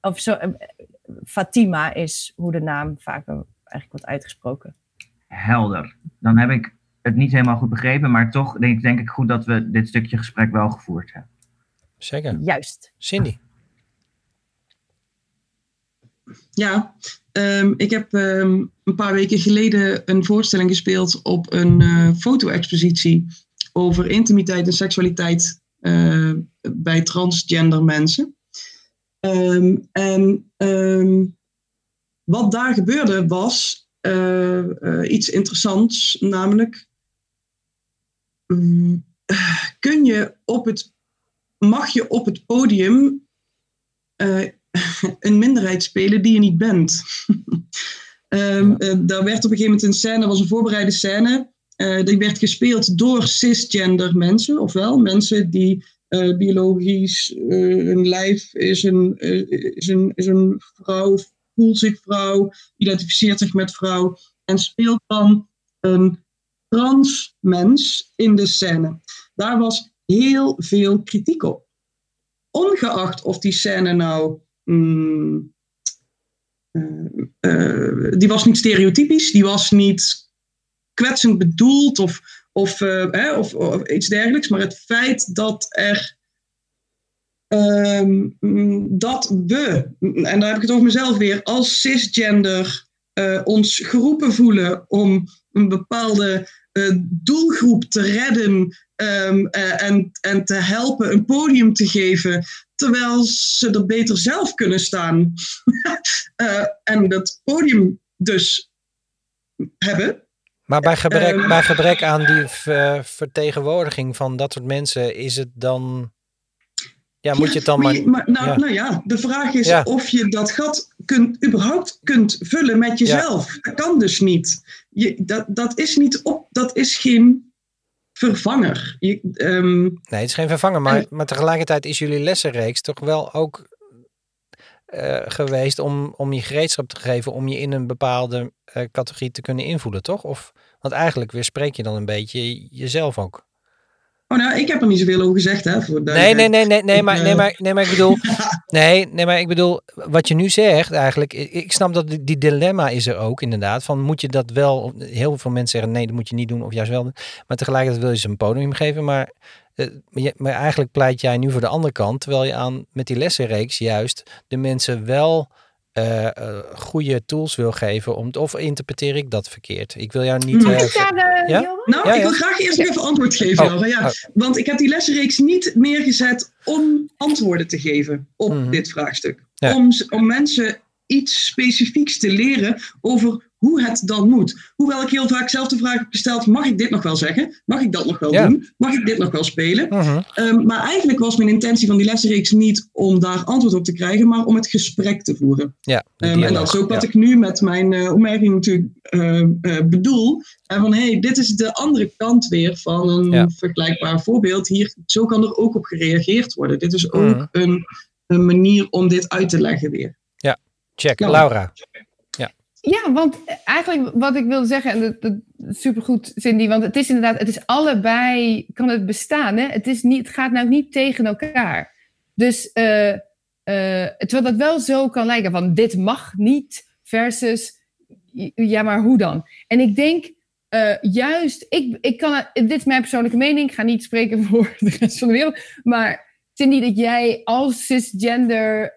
Of zo, uh, Fatima is hoe de naam vaak eigenlijk wordt uitgesproken. Helder. Dan heb ik het niet helemaal goed begrepen, maar toch denk, denk ik goed dat we dit stukje gesprek wel gevoerd hebben. Zeker. Juist. Cindy. Ja, um, ik heb um, een paar weken geleden een voorstelling gespeeld op een uh, foto-expositie over intimiteit en seksualiteit uh, bij transgender mensen. Um, en wat daar gebeurde was uh, iets interessants, namelijk kun je op het, mag je op het podium een minderheid spelen die je niet bent. um, daar werd op een gegeven moment een scène, was een voorbereide scène. die werd gespeeld door cisgender mensen, ofwel mensen die biologisch hun lijf is een, is, een, is een vrouw, voelt zich vrouw, identificeert zich met vrouw en speelt dan een trans mens in de scène. Daar was heel veel kritiek op. Ongeacht of die scène nou. Mm, die was niet stereotypisch, die was niet kwetsend bedoeld of, of, uh, of, of, iets dergelijks. Maar het feit dat er. Um, dat we, en daar heb ik het over mezelf weer, als cisgender ons geroepen voelen om een bepaalde doelgroep te redden um, en, en te helpen een podium te geven, terwijl ze er beter zelf kunnen staan. en dat podium dus hebben. Maar bij gebrek, um, bij gebrek aan die vertegenwoordiging van dat soort mensen, is het dan. Ja, moet je het dan maar. maar nou, ja. nou ja, de vraag is ja. of je dat gat kunt, überhaupt kunt vullen met jezelf. Ja. Dat kan dus niet. Je, dat, dat is niet op, dat is geen vervanger. Je, um, nee, het is geen vervanger, maar, en, maar tegelijkertijd is jullie lessenreeks toch wel ook uh, geweest om, om je gereedschap te geven om je in een bepaalde uh, categorie te kunnen invoelen, toch? Of, want eigenlijk weer spreek je dan een beetje jezelf ook. Oh, nou, ik heb er niet zoveel over gezegd, hè? Voor nee, nee, nee, nee, nee, maar, nee, maar, nee, maar ik bedoel, nee, nee, maar ik bedoel, wat je nu zegt eigenlijk, ik snap dat die, die dilemma is er ook inderdaad, van moet je dat wel, heel veel mensen zeggen nee, dat moet je niet doen, of juist wel, maar tegelijkertijd wil je ze een podium geven, maar, uh, maar eigenlijk pleit jij nu voor de andere kant, terwijl je aan met die lessenreeks juist de mensen wel uh, goede tools wil geven. Om, of interpreteer ik dat verkeerd? Ik wil jou niet... Uh, ja, ja? Nou, ja, ik wil graag eerst even antwoord geven. Oh, ja. Oh. Want ik heb die lessenreeks niet neergezet om antwoorden te geven op mm -hmm. dit vraagstuk. Om, om mensen iets specifieks te leren over hoe het dan moet. Hoewel ik heel vaak zelf de vraag heb gesteld: mag ik dit nog wel zeggen? Mag ik dat nog wel ja. doen? Mag ik dit nog wel spelen? Uh -huh. um, maar eigenlijk was mijn intentie van die lessenreeks niet om daar antwoord op te krijgen, maar om het gesprek te voeren. Ja, um, en dat is ook wat ja. ik nu met mijn uh, opmerking natuurlijk uh, bedoel. En van hé, hey, dit is de andere kant weer van een ja. vergelijkbaar voorbeeld. Hier, zo kan er ook op gereageerd worden. Dit is ook -huh. een, een manier om dit uit te leggen weer. Ja, check. Nou, Laura. Ja, want eigenlijk wat ik wilde zeggen, en dat, dat supergoed Cindy, want het is inderdaad, het is allebei, kan het bestaan. Hè? Het, is niet, het gaat nou niet tegen elkaar. Dus uh, uh, terwijl dat wel zo kan lijken, van dit mag niet versus, ja maar hoe dan? En ik denk juist, ik, ik kan, dit is mijn persoonlijke mening, ik ga niet spreken voor de rest van de wereld, maar Cindy, dat jij als cisgender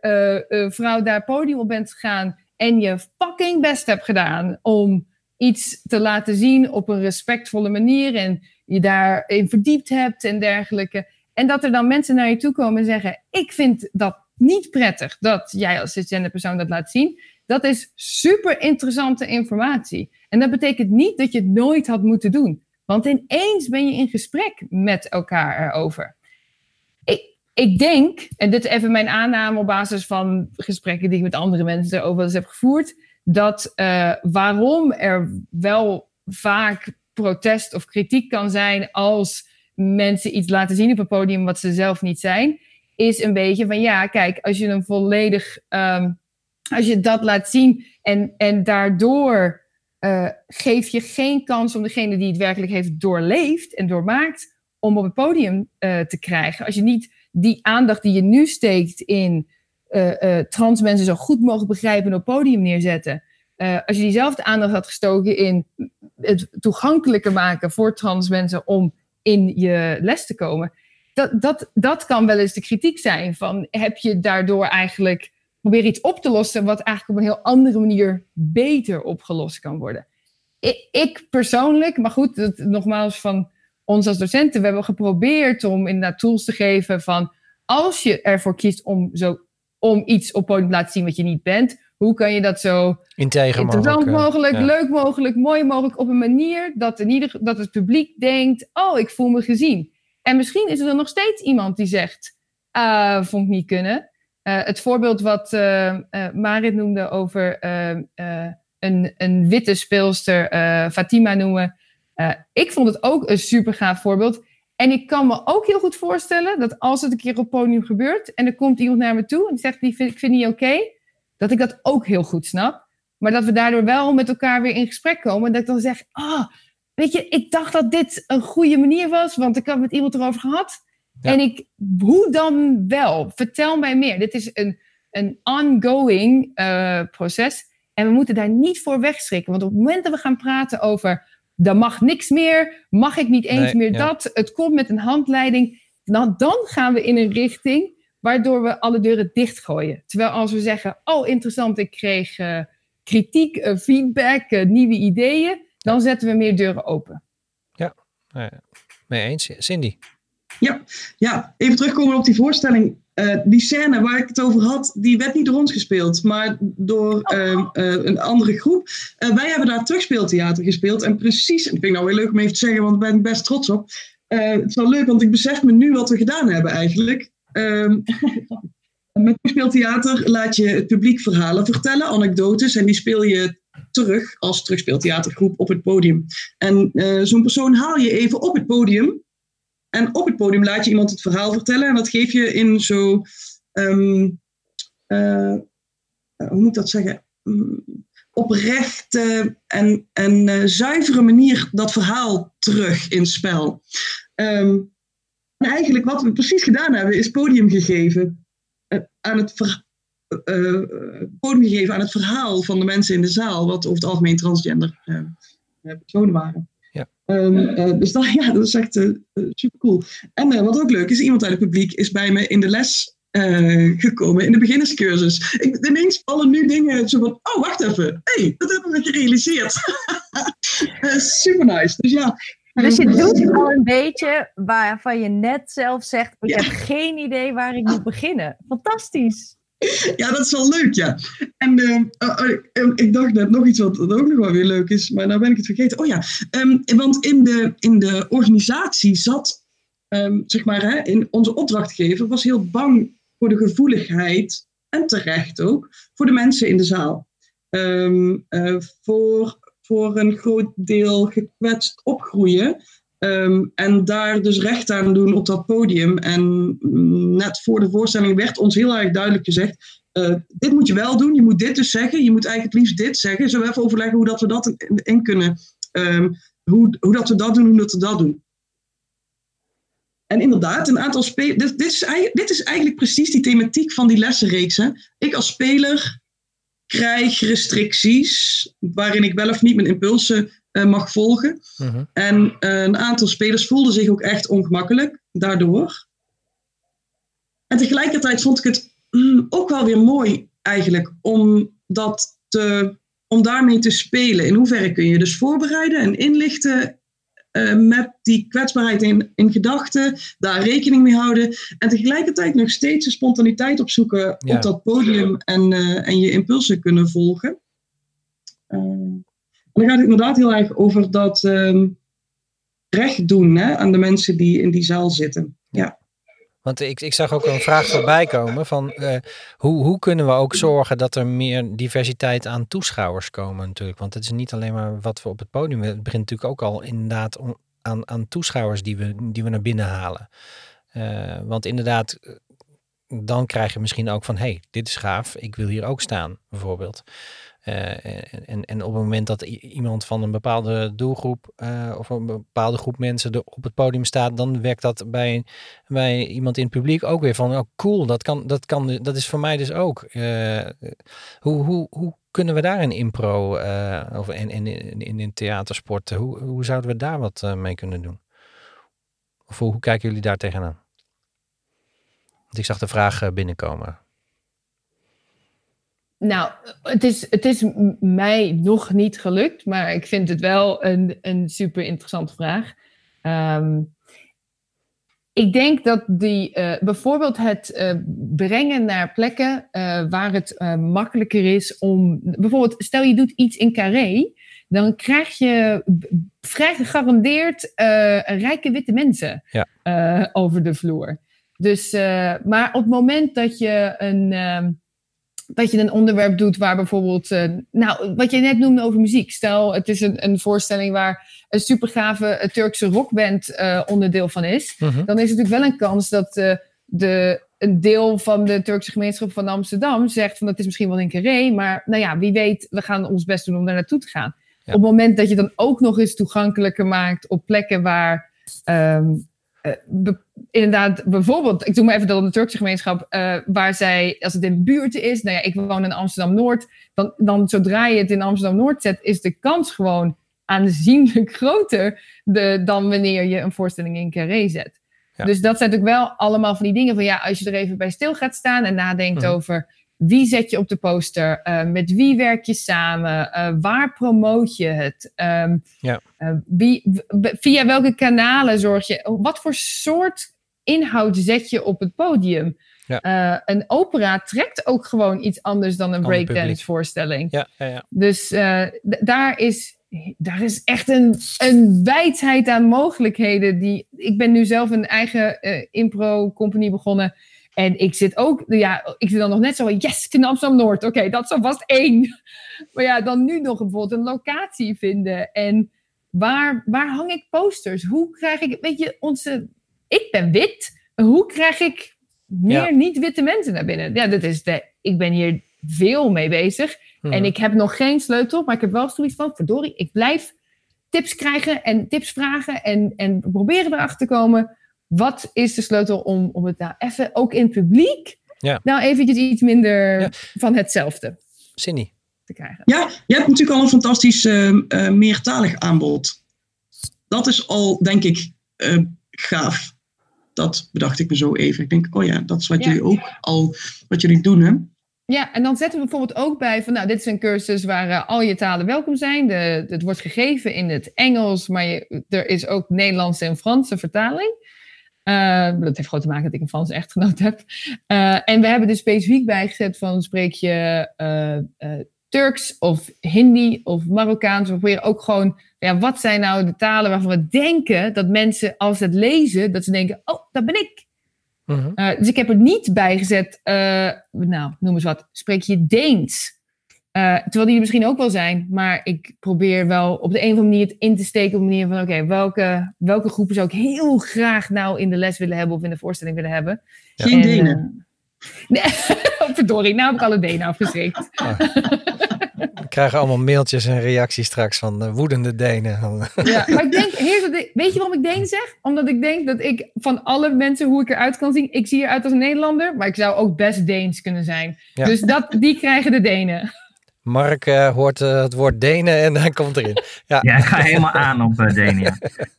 vrouw daar podium op bent gegaan en je fucking best hebt gedaan om iets te laten zien op een respectvolle manier en je daarin verdiept hebt en dergelijke. En dat er dan mensen naar je toe komen en zeggen: Ik vind dat niet prettig dat jij als cisgender persoon dat laat zien. Dat is super interessante informatie. En dat betekent niet dat je het nooit had moeten doen. Want ineens ben je in gesprek met elkaar erover. Ik denk, en dit is even mijn aanname op basis van gesprekken die ik met andere mensen erover eens heb gevoerd, dat uh, waarom er wel vaak protest of kritiek kan zijn als mensen iets laten zien op een podium wat ze zelf niet zijn, is een beetje van ja, kijk, als je een volledig, um, als je dat laat zien en, en daardoor uh, geef je geen kans om degene die het werkelijk heeft doorleefd en doormaakt, om op het podium uh, te krijgen. Als je niet die aandacht die je nu steekt in uh, trans mensen zo goed mogelijk begrijpen en op podium neerzetten. Uh, als je diezelfde aandacht had gestoken in het toegankelijker maken voor trans mensen om in je les te komen. Dat, dat, dat kan wel eens de kritiek zijn van heb je daardoor eigenlijk proberen iets op te lossen wat eigenlijk op een heel andere manier beter opgelost kan worden. Ik, ik persoonlijk, maar goed, dat, nogmaals van ons als docenten, we hebben geprobeerd om inderdaad tools te geven van als je ervoor kiest om, zo, om iets op podium te laten zien wat je niet bent, hoe kan je dat zo Integer interessant mogelijk, mogelijk ja. leuk mogelijk, mooi mogelijk op een manier dat, in ieder, dat het publiek denkt, oh, ik voel me gezien. En misschien is er dan nog steeds iemand die zegt, uh, vond ik niet kunnen. het voorbeeld wat Marit noemde over een, een witte speelster, Fatima noemen. Ik vond het ook een super gaaf voorbeeld. En ik kan me ook heel goed voorstellen dat als het een keer op podium gebeurt en er komt iemand naar me toe en zegt: die vind, Ik vind niet oké, dat ik dat ook heel goed snap. Maar dat we daardoor wel met elkaar weer in gesprek komen. Dat ik dan zeg: Ah, weet je, ik dacht dat dit een goede manier was, want ik had met iemand erover gehad. En ik, hoe dan wel? Vertel mij meer. Dit is een, een ongoing uh, proces. En we moeten daar niet voor wegschrikken. Want op het moment dat we gaan praten over dan mag niks meer, mag ik niet eens meer dat, het komt met een handleiding. Nou, dan gaan we in een richting waardoor we alle deuren dichtgooien. Terwijl als we zeggen, oh interessant, ik kreeg uh, kritiek, uh, feedback, uh, nieuwe ideeën, dan zetten we meer deuren open. Ja, mee eens. Cindy? Ja, ja, even terugkomen op die voorstelling. Uh, die scène waar ik het over had, die werd niet door ons gespeeld, maar door uh, uh, een andere groep. wij hebben daar terugspeeltheater gespeeld. En precies, ik vind het nou heel leuk om even te zeggen, want ik ben best trots op. het is wel leuk, want ik besef me nu wat we gedaan hebben eigenlijk. Ehm, met terugspeeltheater laat je het publiek verhalen vertellen, anekdotes, en die speel je terug als terugspeeltheatergroep op het podium. En zo'n persoon haal je even op het podium en op het podium laat je iemand het verhaal vertellen. En dat geef je in zo. Um, uh, hoe moet ik dat zeggen? Um, oprechte en, en uh, zuivere manier dat verhaal terug in spel. Um, en eigenlijk wat we precies gedaan hebben, is podium gegeven aan het ver, podium gegeven aan het verhaal van de mensen in de zaal, wat over het algemeen transgender personen waren. Um, dus dat, ja, dat is echt uh, super cool. En uh, wat ook leuk is, iemand uit het publiek is bij me in de les gekomen, in de beginnerscursus. Ik, ineens vallen nu dingen zo van, oh wacht even, hey, dat hebben we gerealiseerd. super nice. Dus ja. Dus je doet al een beetje waarvan je net zelf zegt, ik heb geen idee waar ik moet beginnen. Fantastisch. Ja, dat is wel leuk, ja. En uh, uh, ik dacht net nog iets wat ook nog wel weer leuk is, maar nou ben ik het vergeten. Oh ja, um, want in de, in de organisatie zat, um, zeg maar, hè, in onze opdrachtgever was heel bang voor de gevoeligheid, en terecht ook, voor de mensen in de zaal. Um, uh, voor, voor een groot deel gekwetst opgroeien. Um, en daar dus recht aan doen op dat podium. En net voor de voorstelling werd ons heel erg duidelijk gezegd: uh, dit moet je wel doen, je moet dit dus zeggen, je moet eigenlijk liefst dit zeggen. Zullen we even overleggen hoe dat we dat in, kunnen? Um, hoe, hoe dat we dat doen, hoe dat we dat doen. En inderdaad, een aantal spelers. Dit, dit, is dit is eigenlijk precies die thematiek van die lessenreeks. Ik als speler krijg restricties waarin ik wel of niet mijn impulsen uh, mag volgen. Uh-huh. En uh, een aantal spelers voelden zich ook echt ongemakkelijk daardoor. En tegelijkertijd vond ik het mm, ook wel weer mooi eigenlijk om, dat te, om daarmee te spelen. In hoeverre kun je dus voorbereiden en inlichten uh, met die kwetsbaarheid in, in gedachten, daar rekening mee houden. En tegelijkertijd nog steeds de spontaniteit opzoeken ja. op dat podium en, en je impulsen kunnen volgen. En dan gaat het inderdaad heel erg over dat um, recht doen hè, aan de mensen die in die zaal zitten. Want ik, ik zag ook een vraag voorbij komen van uh, hoe, hoe kunnen we ook zorgen dat er meer diversiteit aan toeschouwers komen natuurlijk. Want het is niet alleen maar wat we op het podium, het begint natuurlijk ook al inderdaad aan, aan toeschouwers die we, die we naar binnen halen. Uh, want inderdaad, dan krijg je misschien ook van, hé, hey, dit is gaaf, ik wil hier ook staan, bijvoorbeeld. Uh, en, en op het moment dat iemand van een bepaalde doelgroep uh, of een bepaalde groep mensen er op het podium staat, dan werkt dat bij, iemand in het publiek ook weer van, oh cool, dat, kan, dat, kan, dat is voor mij dus ook. Uh, hoe, hoe, hoe kunnen we daar in impro of in, in, in, in, in theatersport, hoe, hoe zouden we daar wat mee kunnen doen? Of hoe, hoe kijken jullie daar tegenaan? Want ik zag de vraag binnenkomen. Nou, het is, het is mij nog niet gelukt, maar ik vind het wel een, een super interessante vraag. Um, ik denk dat die, uh, bijvoorbeeld het uh, brengen naar plekken uh, waar het makkelijker is om. Bijvoorbeeld, stel je doet iets in carré, dan krijg je vrij gegarandeerd rijke witte mensen ja. over de vloer. Dus, maar op het moment dat je een, uh, dat je een onderwerp doet waar bijvoorbeeld, uh, nou, wat je net noemde over muziek. Stel, het is een, een voorstelling waar een supergave Turkse rockband onderdeel van is. Mhm. Dan is het natuurlijk wel een kans dat de, een deel van de Turkse gemeenschap van Amsterdam zegt van dat is misschien wel in Carré, maar nou ja, wie weet, we gaan ons best doen om daar naartoe te gaan. Ja. Op het moment dat je dan ook nog eens toegankelijker maakt op plekken waar um, uh, be, inderdaad, bijvoorbeeld, ik doe maar even dat de Turkse gemeenschap, uh, waar zij, als het in buurten is, nou ja, ik woon in Amsterdam Noord, dan, dan zodra je het in Amsterdam Noord zet, is de kans gewoon aanzienlijk groter de, dan wanneer je een voorstelling in Carré zet. Ja. Dus dat zijn natuurlijk wel allemaal van die dingen van ja, als je er even bij stil gaat staan en nadenkt Mhm. over wie zet je op de poster, uh, met wie werk je samen, uh, waar promoot je het, um, Ja. uh, wie, w- via welke kanalen zorg je, wat voor soort inhoud zet je op het podium. Ja. Een opera trekt ook gewoon iets anders dan een breakdance voorstelling. Ja, ja, ja. Dus daar, is, daar is echt een, een wijdheid aan mogelijkheden. Die, ik ben nu zelf een eigen impro-company begonnen. En ik zit ook, ja, ik zit dan nog net zo van, yes, in Amsterdam Noord. Oké, dat is alvast één. Maar ja, dan nu nog bijvoorbeeld een locatie vinden. En waar, waar hang ik posters? Hoe krijg ik, weet je, onze, ik ben wit. Hoe krijg ik meer Ja. niet-witte mensen naar binnen? Ja, dat is de, ik ben hier veel mee bezig. Mhm. En ik heb nog geen sleutel, maar ik heb wel zoiets van, verdorie, ik blijf tips krijgen en tips vragen en, en proberen erachter te komen. Wat is de sleutel om, om het nou even, ook in het publiek, Ja. nou eventjes iets minder Ja. van hetzelfde Cindy. te krijgen? Ja, je hebt natuurlijk al een fantastisch eh, eh, meertalig aanbod. Dat is al, denk ik, eh, gaaf. Dat bedacht ik me zo even. Ik denk, oh ja, dat is wat Ja. jullie ook al, wat jullie doen, hè? Ja, en dan zetten we bijvoorbeeld ook bij van, nou, dit is een cursus waar eh, al je talen welkom zijn. De, het wordt gegeven in het Engels, maar je, er is ook Nederlandse en Franse vertaling. Eh, dat heeft gewoon te maken dat ik een Franse echtgenoot heb. Eh, en we hebben er specifiek bijgezet van, spreek je eh, Turks of Hindi of Marokkaans? We proberen ook gewoon, ja, wat zijn nou de talen waarvan we denken dat mensen als ze het lezen, dat ze denken, oh, dat ben ik. Mhm. Dus ik heb er niet bij gezet, uh, nou, noem eens wat, spreek je Deens? Uh, terwijl die er misschien ook wel zijn, maar ik probeer wel op de een of andere manier het in te steken op een manier van, oké, welke, welke groepen zou ik heel graag nou in de les willen hebben of in de voorstelling willen hebben? Geen Denen. nee, verdorie, nou heb ik alle Denen afgeschrikt. Oh. We krijgen allemaal mailtjes en reacties straks van uh, woedende Denen. ja, maar ik denk, heer, weet je waarom ik Denen zeg? Omdat ik denk dat ik van alle mensen hoe ik eruit kan zien, ik zie eruit als een Nederlander, maar ik zou ook best Deens kunnen zijn. Ja. Dus dat, die krijgen de Denen. Mark uh, hoort uh, het woord Denen en hij komt erin. Ja, ja ik ga helemaal aan op uh, Denen.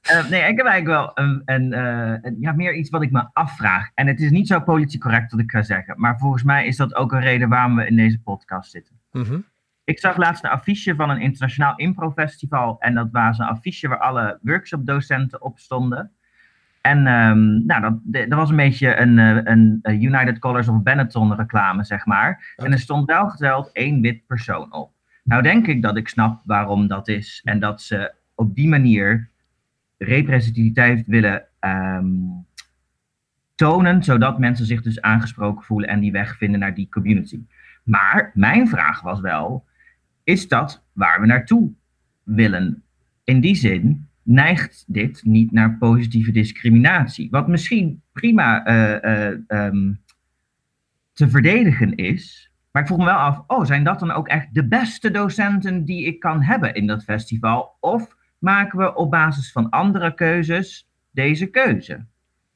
Ja. nee, ik heb eigenlijk wel een, een, een, ja, meer iets wat ik me afvraag. En het is niet zo politiek correct wat ik ga zeggen. Maar volgens mij is dat ook een reden waarom we in deze podcast zitten. Mm -hmm. Ik zag laatst een affiche van een internationaal improfestival. En dat was een affiche waar alle workshopdocenten op stonden. En um, nou, dat, dat was een beetje een, een, een United Colors of Benetton reclame, zeg maar. Okay. En er stond wel geteld één wit persoon op. Nou denk ik dat ik snap waarom dat is. En dat ze op die manier representativiteit willen um, tonen, zodat mensen zich dus aangesproken voelen en die weg vinden naar die community. Maar mijn vraag was wel, is dat waar we naartoe willen? In die zin neigt dit niet naar positieve discriminatie. Wat misschien prima uh, uh, um, te verdedigen is. Maar ik vroeg me wel af, oh, zijn dat dan ook echt de beste docenten die ik kan hebben in dat festival? Of maken we op basis van andere keuzes deze keuze?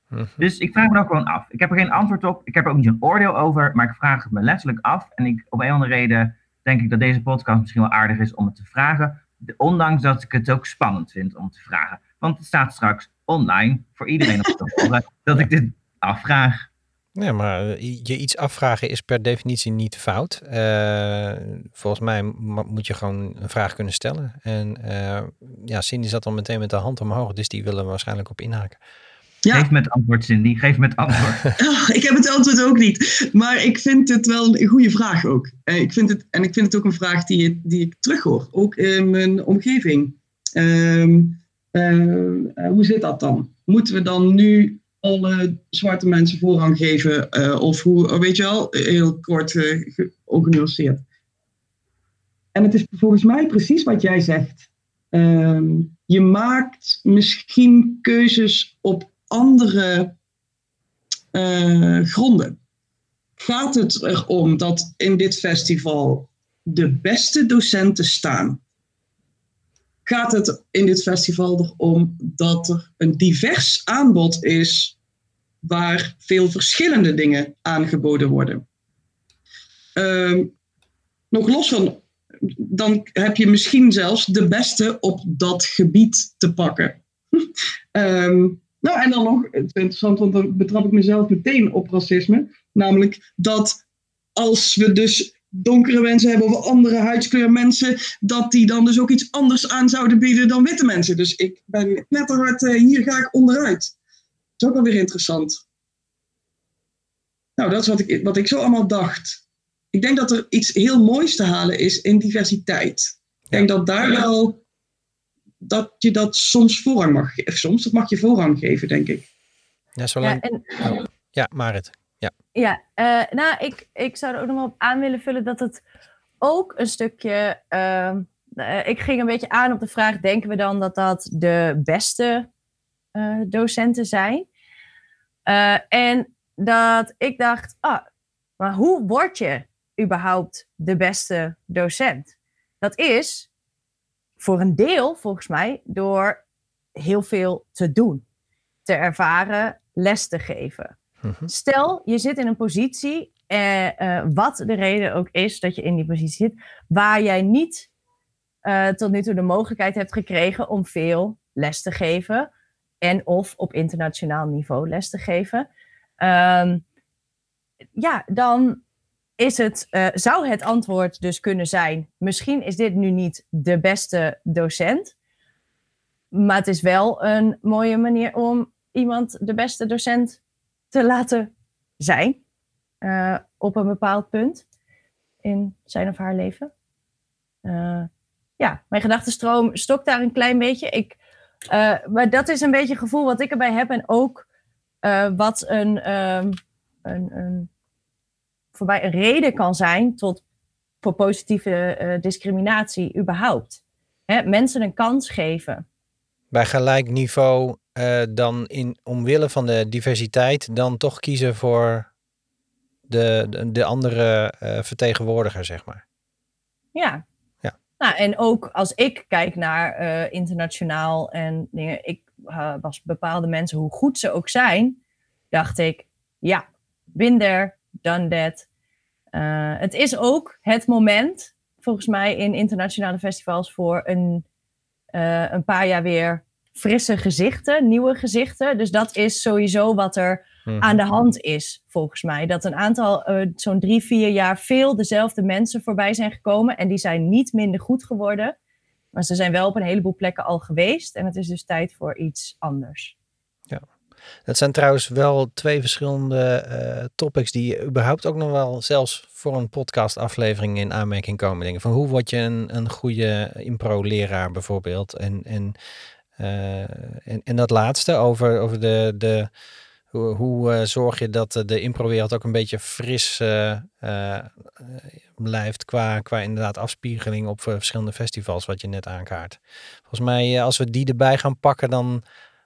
Mhm. Dus ik vraag me dat gewoon af. Ik heb er geen antwoord op. Ik heb er ook niet een oordeel over. Maar ik vraag het me letterlijk af. En ik, op een of andere reden denk ik dat deze podcast misschien wel aardig is om het te vragen. Ondanks dat ik het ook spannend vind om te vragen. Want het staat straks online voor iedereen om te horen dat ik dit afvraag. Nee, maar eh, je iets afvragen is per definitie niet fout. Uh, volgens mij moet je gewoon een vraag kunnen stellen. En uh, ja, Cindy zat al meteen met de hand omhoog, dus die willen waarschijnlijk op inhaken. Ja. Geef me het antwoord, Cindy. Geef me het antwoord. Oh, ik heb het antwoord ook niet. Maar ik vind het wel een goede vraag ook. Uh, ik vind het, en ik vind het ook een vraag die, die ik terughoor. Ook in mijn omgeving. Uh, uh, hoe zit dat dan? Moeten we dan nu alle zwarte mensen voorrang geven. eh, of hoe, weet je wel, heel kort uh, georganiseerd. En het is volgens mij precies wat jij zegt. Ehm, je maakt misschien keuzes op andere uh, gronden. Gaat het erom dat in dit festival de beste docenten staan? Gaat het in dit festival erom dat er een divers aanbod is waar veel verschillende dingen aangeboden worden? Uh, nog los van, dan heb je misschien zelfs de beste op dat gebied te pakken. um, nou, en dan nog, het is interessant, want dan betrap ik mezelf meteen op racisme. Namelijk dat als we dus donkere mensen hebben of andere huidskleur mensen, dat die dan dus ook iets anders aan zouden bieden dan witte mensen. Dus ik ben net hard, uh, hier ga ik onderuit. Dat is ook wel weer interessant. Nou, dat is wat ik, wat ik zo allemaal dacht. Ik denk dat er iets heel moois te halen is in diversiteit. Ik denk dat daar wel dat je dat soms voorrang mag geven. Soms, dat mag je voorrang geven, denk ik. Ja, zolang... ja, en... oh. ja Marit. Ja, ja uh, nou, ik, ik zou er ook nog wel op aan willen vullen dat het ook een stukje... Uh, uh, ik ging een beetje aan op de vraag, denken we dan dat dat de beste uh, docenten zijn? en dat ik dacht, ah, maar hoe word je überhaupt de beste docent? Dat is voor een deel, volgens mij, door heel veel te doen, te ervaren, les te geven. Mm-hmm. Stel, je zit in een positie, eh, uh, wat de reden ook is dat je in die positie zit, waar jij niet uh, tot nu toe de mogelijkheid hebt gekregen om veel les te geven en of op internationaal niveau les te geven. Um, ja, dan is het, uh, zou het antwoord dus kunnen zijn: misschien is dit nu niet de beste docent, maar het is wel een mooie manier om iemand de beste docent te laten zijn uh, op een bepaald punt in zijn of haar leven. Uh, ja, mijn gedachtenstroom stokt daar een klein beetje. Ik, maar dat is een beetje het gevoel wat ik erbij heb en ook wat een, um, een, een voor mij een reden kan zijn tot voor positieve uh, discriminatie überhaupt. Hè, mensen een kans geven. Bij gelijk niveau uh, dan in, omwille van de diversiteit dan toch kiezen voor de, de, de andere uh, vertegenwoordiger, zeg maar. Ja. ja. Nou, en ook als ik kijk naar internationaal en dingen, ik was bepaalde mensen, hoe goed ze ook zijn, dacht ik, ja, there, done that. Uh, het is ook het moment, volgens mij, in internationale festivals voor een, uh, een paar jaar weer frisse gezichten, nieuwe gezichten. Dus dat is sowieso wat er mm-hmm. aan de hand is, volgens mij. Dat een aantal, uh, zo'n drie, vier jaar, veel dezelfde mensen voorbij zijn gekomen. En die zijn niet minder goed geworden. Maar ze zijn wel op een heleboel plekken al geweest. En het is dus tijd voor iets anders. Ja. Dat zijn trouwens wel twee verschillende uh, topics die überhaupt ook nog wel zelfs voor een podcastaflevering in aanmerking komen. Dingen van hoe word je een, een goede impro-leraar bijvoorbeeld. En, en, uh, en, en, dat laatste over, over de, de, hoe, hoe uh, zorg je dat de improwereld ook een beetje fris blijft qua, qua inderdaad afspiegeling op verschillende festivals wat je net aankaart. Volgens mij als we die erbij gaan pakken dan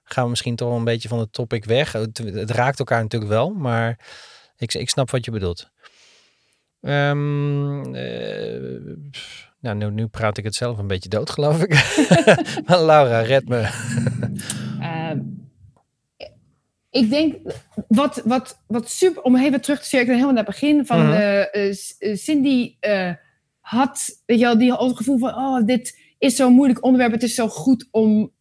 gaan we misschien toch een beetje van het topic weg. Het, het raakt elkaar natuurlijk wel, maar ik, ik snap wat je bedoelt. Um, uh, nou, nu, nu, praat ik het zelf een beetje dood, geloof ik. maar Laura, red me. uh, ik denk, wat, wat, wat super, om even terug te cirkelen, helemaal naar het begin van uh-huh. uh, Cindy had, weet je wel, die had het gevoel van, oh, dit is zo'n moeilijk onderwerp, het is zo goed om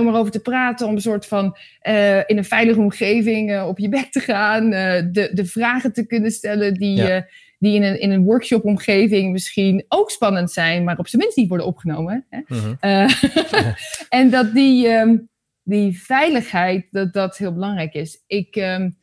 om erover te praten, om een soort van uh, in een veilige omgeving uh, op je bek te gaan, uh, de, de vragen te kunnen stellen die, ja. die in een, in een workshop-omgeving misschien ook spannend zijn, maar op zijn minst niet worden opgenomen. Hè? -hmm. en dat die, um, die veiligheid, dat dat heel belangrijk is. Ik, um,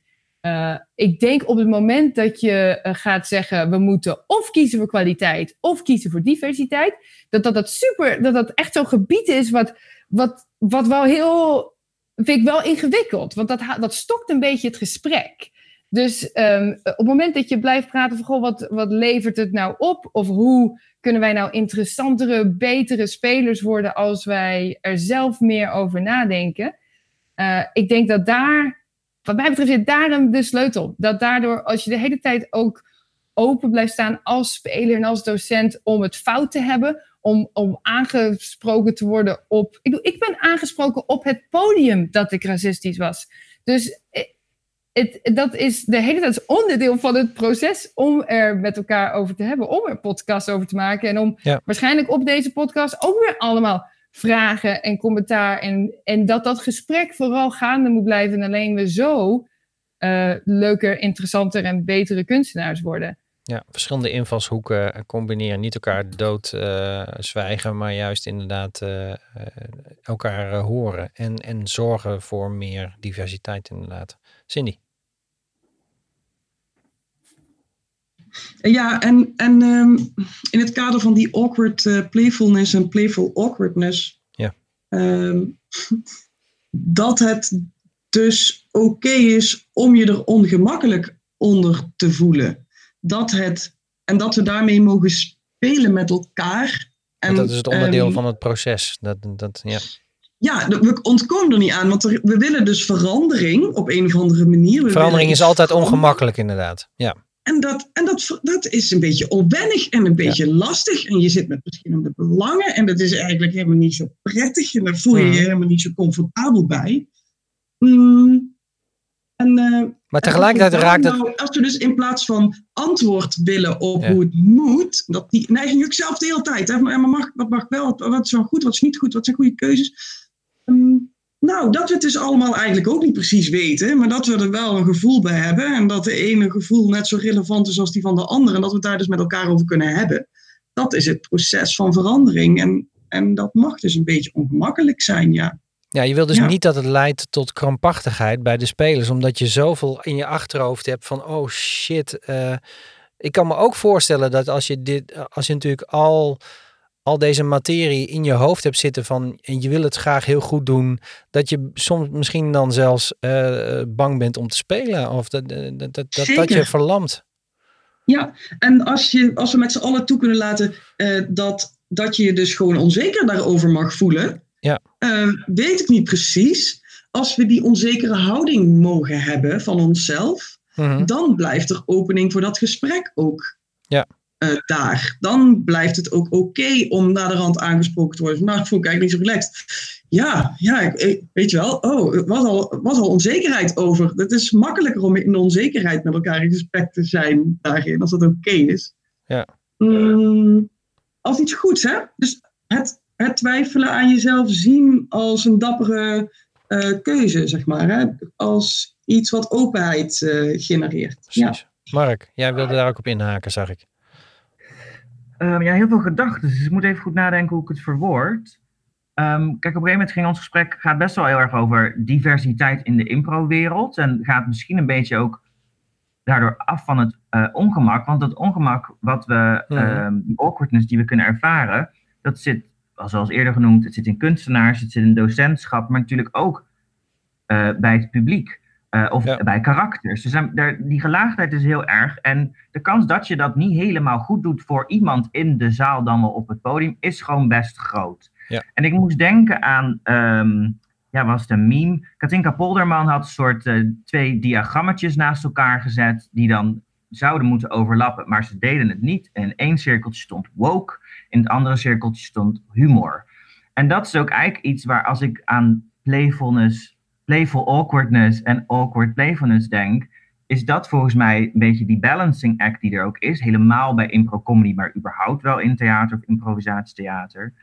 ik denk op het moment dat je gaat zeggen, we moeten of kiezen voor kwaliteit of kiezen voor diversiteit, dat dat, dat super, dat dat echt zo'n gebied is wat wat, wat wel heel vind ik wel ingewikkeld, want dat, dat stokt een beetje het gesprek. Dus ehm, op het moment dat je blijft praten van, goh, wat, wat levert het nou op? Of hoe kunnen wij nou interessantere, betere spelers worden als wij er zelf meer over nadenken? Uh, ik denk dat daar, wat mij betreft, zit daar de sleutel. Dat daardoor, als je de hele tijd ook open blijft staan als speler en als docent om het fout te hebben, om, om aangesproken te worden op. Ik, ik ben aangesproken op het podium dat ik racistisch was. Dus eh, het, dat is de hele tijd onderdeel van het proces om er met elkaar over te hebben, om er podcast over te maken en om waarschijnlijk op deze podcast ook weer allemaal vragen en commentaar en, en dat dat gesprek vooral gaande moet blijven en alleen we zo uh, leuker, interessanter en betere kunstenaars worden. Ja, verschillende invalshoeken combineren. Niet elkaar dood uh, zwijgen, maar juist inderdaad uh, elkaar horen. En, en zorgen voor meer diversiteit inderdaad. Cindy? Ja, en, en um, in het kader van die awkward playfulness en playful awkwardness. Ja. Um, dat het dus oké okay is om je er ongemakkelijk onder te voelen dat het, en dat we daarmee mogen spelen met elkaar. En, dat is het onderdeel um, van het proces. Dat, dat, ja. Ja, we ontkomen er niet aan, want er, we willen dus verandering op een of andere manier. We verandering is altijd ongemakkelijk, inderdaad. Ja. En, dat, en dat, dat is een beetje onwennig en een beetje ja. lastig. En je zit met verschillende belangen en dat is eigenlijk helemaal niet zo prettig. En daar voel je je mm. helemaal niet zo comfortabel bij. Mm. En, uh, maar tegelijkertijd raakt het. Nou, als we dus in plaats van antwoord willen op ja. hoe het moet, dat die neiging ik zelf de hele tijd. Hè, maar mag, wat mag wel, wat, wat is wel goed, wat is niet goed, wat zijn goede keuzes. Um, nou, dat we het dus allemaal eigenlijk ook niet precies weten, maar dat we er wel een gevoel bij hebben en dat de ene gevoel net zo relevant is als die van de andere en dat we het daar dus met elkaar over kunnen hebben. Dat is het proces van verandering en, en dat mag dus een beetje ongemakkelijk zijn, ja. Ja, je wil dus ja. niet dat het leidt tot krampachtigheid bij de spelers, omdat je zoveel in je achterhoofd hebt van, oh shit. Uh, ik kan me ook voorstellen dat als je dit, als je natuurlijk al, al deze materie in je hoofd hebt zitten van, en je wil het graag heel goed doen, dat je soms misschien dan zelfs uh, bang bent om te spelen of dat, dat, dat, dat, dat je verlamt. Ja, en als, je, als we met z'n allen toe kunnen laten uh, dat, dat je je dus gewoon onzeker daarover mag voelen, ja. Uh, weet ik niet precies. Als we die onzekere houding mogen hebben van onszelf, Mhm. dan blijft er opening voor dat gesprek ook Ja. eh, daar. Dan blijft het ook oké om naar de rand aangesproken te worden. Nou, vond ik eigenlijk niet zo relaxed. Ja, ja ik, ik- weet je wel. Oh, er was al, was al onzekerheid over. Het is makkelijker om in onzekerheid met elkaar in gesprek te zijn daarin, als dat oké is. Ja. Mm, als iets goeds, hè? Dus het, het twijfelen aan jezelf zien als een dappere eh, keuze, zeg maar. Hè? Als iets wat openheid eh, genereert. Ja. Precies. Mark, jij wilde daar ook op inhaken, zag ik. Ehm, ja, heel veel gedachten. Dus ik moet even goed nadenken hoe ik het verwoord. Ehm, kijk, op een gegeven moment ging ons gesprek gaat best wel heel erg over diversiteit in de impro-wereld. En gaat misschien een beetje ook daardoor af van het eh, ongemak. Want dat ongemak wat we, ehm, die awkwardness die we kunnen ervaren, dat zit, zoals eerder genoemd, het zit in kunstenaars, het zit in docentschap, maar natuurlijk ook eh, bij het publiek. eh, of Ja. bij karakters. Dus daar- daar- die gelaagdheid is heel erg. En de kans dat je dat niet helemaal goed doet voor iemand in de zaal dan wel op het podium, is gewoon best groot. Ja. En ik moest denken aan, ehm, ja, was het een meme? Katinka Polderman had een soort eh, twee diagrammetjes naast elkaar gezet, die dan zouden moeten overlappen, maar ze deden het niet. En in één cirkeltje stond woke, in het andere cirkeltje stond humor. En dat is ook eigenlijk iets waar als ik aan playfulness, playful awkwardness en awkward playfulness denk, is dat volgens mij een beetje die balancing act die er ook is. Helemaal bij impro-comedy, maar überhaupt wel in theater of improvisatietheater.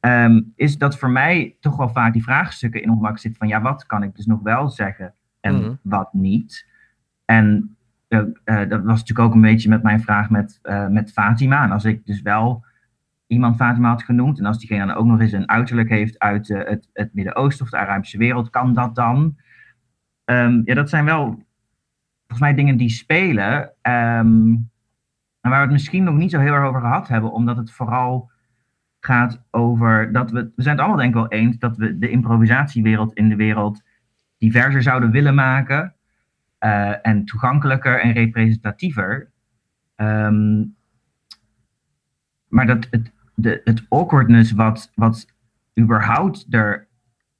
Ehm, is dat voor mij toch wel vaak die vraagstukken in ongemak zit van ja, wat kan ik dus nog wel zeggen en Mhm. wat niet. En eh, eh, dat was natuurlijk ook een beetje met mijn vraag met, eh, met Fatima. En als ik dus wel iemand Fatima had genoemd en als diegene dan ook nog eens een uiterlijk heeft uit eh, het, het Midden-Oosten of de Arabische wereld, kan dat dan? Ehm, ja, dat zijn wel volgens mij dingen die spelen. ehm, en waar we het misschien nog niet zo heel erg over gehad hebben, omdat het vooral gaat over dat we, we zijn het allemaal denk ik wel eens dat we de improvisatiewereld in de wereld diverser zouden willen maken uh, en toegankelijker en representatiever. Um, maar dat het, de, het awkwardness wat, wat überhaupt er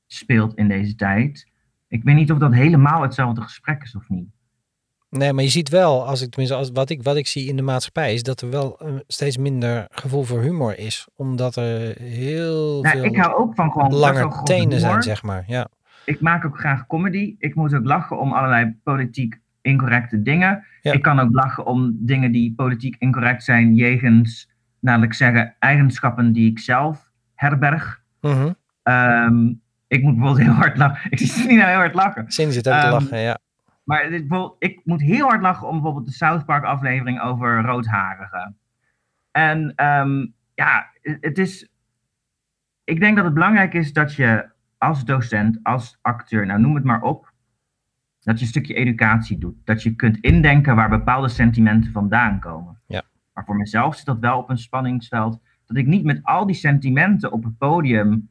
speelt in deze tijd, ik weet niet of dat helemaal hetzelfde gesprek is of niet. Nee, maar je ziet wel, als ik tenminste als, wat, ik, wat ik zie in de maatschappij, is dat er wel uh, steeds minder gevoel voor humor is. Omdat er heel nou, veel ik hou ook van gewoon lange tenen zijn, zeg maar. Ja. Ik maak ook graag comedy. Ik moet ook lachen om allerlei politiek incorrecte dingen. Ja. Ik kan ook lachen om dingen die politiek incorrect zijn, jegens, namelijk zeggen, eigenschappen die ik zelf herberg. Mm -hmm. um, ik moet bijvoorbeeld heel hard lachen. Ik zie niet nou heel hard lachen. Zin zit ook um, te lachen, ja. Maar dit, ik moet heel hard lachen om bijvoorbeeld de South Park aflevering over roodharigen. En um, ja, het is. Ik denk dat het belangrijk is dat je als docent, als acteur, nou noem het maar op, dat je een stukje educatie doet. Dat je kunt indenken waar bepaalde sentimenten vandaan komen. Ja. Maar voor mezelf zit dat wel op een spanningsveld. Dat ik niet met al die sentimenten op het podium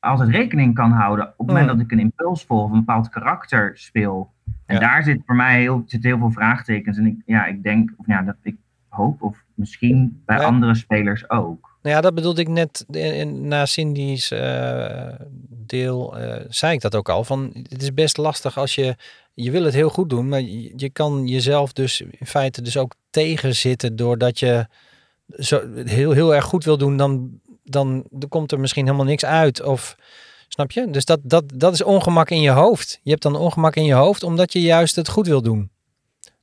altijd rekening kan houden. Op het moment dat ik een impuls volg of een bepaald karakter speel. En Ja. daar zit voor mij heel, zit heel veel vraagtekens. En ik, ja, ik denk, of ja, dat ik hoop, of misschien bij Ja. andere spelers ook. Nou ja, dat bedoelde ik net na Cindy's eh, deel, eh, zei ik dat ook al. Van, het is best lastig als je, je wil het heel goed doen, maar je, je kan jezelf dus in feite dus ook tegenzitten doordat je zo heel, heel erg goed wil doen, dan, dan er komt er misschien helemaal niks uit. Of snap je? Dus dat, dat, dat is ongemak in je hoofd. Je hebt dan ongemak in je hoofd omdat je juist het goed wil doen.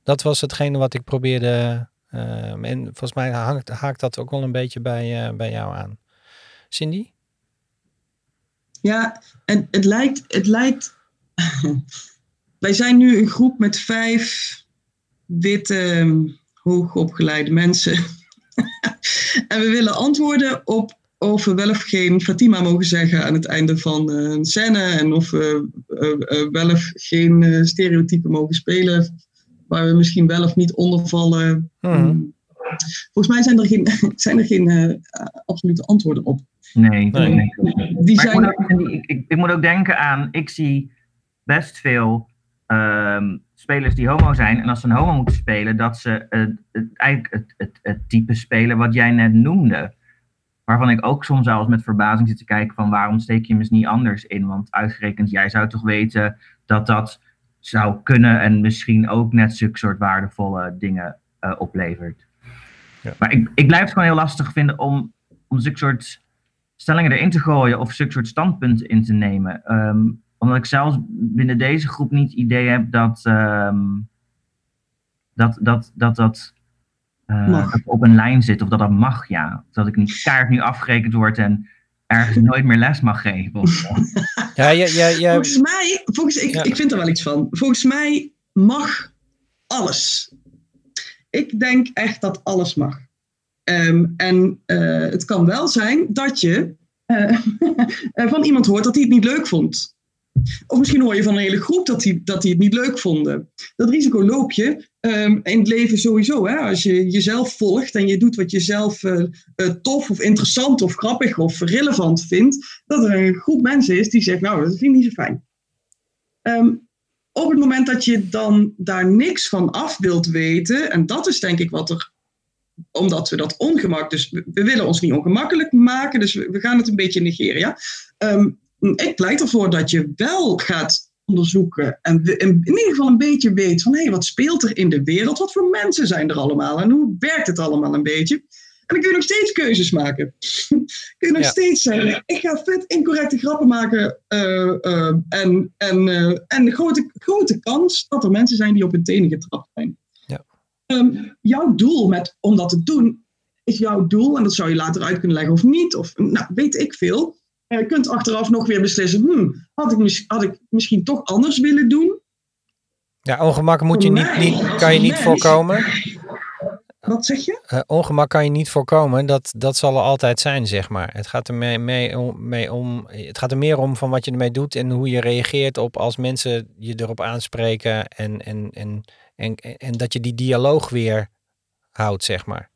Dat was hetgene wat ik probeerde. ehm, en volgens mij hangt, haakt dat ook wel een beetje bij, eh, bij jou aan. Cindy? Ja, en het lijkt, het lijkt. Wij zijn nu een groep met vijf witte, hoogopgeleide mensen. en we willen antwoorden op of we wel of geen Fatima mogen zeggen aan het einde van eh, een scène. En of we eh, eh, wel of geen stereotypen mogen spelen. Waar we misschien wel of niet onder vallen. Mhm. Hmm. Volgens mij zijn er geen, zijn er geen eh, absolute antwoorden op. Nee, Nee. nee. Die Maar ik, zijn moet ook, ik, ik, ik moet ook denken aan, ik zie best veel ehm, spelers die homo zijn. En als ze een homo moeten spelen, dat ze eigenlijk het, het, het type spelen wat jij net noemde. Waarvan ik ook soms zelfs met verbazing zit te kijken van waarom steek je hem eens niet anders in? Want uitgerekend, jij zou toch weten dat dat zou kunnen en misschien ook net zulke soort waardevolle dingen eh, oplevert. Ja. Maar ik, ik blijf het gewoon heel lastig vinden om, om zulke soort stellingen erin te gooien of zulke soort standpunten in te nemen. Ehm, omdat ik zelfs binnen deze groep niet het idee heb dat ehm, dat, dat, dat, dat, eh, dat op een lijn zit of dat dat mag, ja. Dat ik niet kaart nu afgerekend word en ergens nooit meer les mag geven. Ja, ja, ja, ja, Volgens mij, volgens, ik, Ja. ik vind er wel iets van. Volgens mij mag alles. Ik denk echt dat alles mag. Ehm, en eh, het kan wel zijn dat je eh, van iemand hoort dat hij het niet leuk vond. Of misschien hoor je van een hele groep dat die, dat die het niet leuk vonden. Dat risico loop je ehm, in het leven sowieso. Hè? Als je jezelf volgt en je doet wat je zelf eh, eh, tof of interessant of grappig of relevant vindt, dat er een groep mensen is die zegt, nou, dat vind ik niet zo fijn. Ehm, op het moment dat je dan daar niks van af wilt weten, en dat is denk ik wat er, omdat we dat ongemak, dus we, willen ons niet ongemakkelijk maken, dus we, we gaan het een beetje negeren, ja. Ehm, ik pleit ervoor dat je wel gaat onderzoeken en in, ieder geval een beetje weet van, hé, wat speelt er in de wereld? Wat voor mensen zijn er allemaal en hoe werkt het allemaal een beetje? En dan kun je nog steeds keuzes maken. kun je nog Ja. steeds zeggen, ik ga vet incorrecte grappen maken. eh, eh, en en, eh, en de grote, grote kans dat er mensen zijn die op hun tenen getrapt zijn. Ja. Ehm, jouw doel met, om dat te doen, is jouw doel, en dat zou je later uit kunnen leggen of niet, of nou, weet ik veel. Je kunt achteraf nog weer beslissen, hmm, had, ik had ik misschien toch anders willen doen? ja, ongemak moet je niet, kan je niet voorkomen. Wat zeg je? Eh, ongemak kan je niet voorkomen. Dat, dat zal er altijd zijn, zeg maar. Het gaat er mee, mee, om, mee om. Het gaat er meer om van wat je ermee doet en hoe je reageert op als mensen je erop aanspreken. En, en, en, en, en dat je die dialoog weer houdt, zeg maar.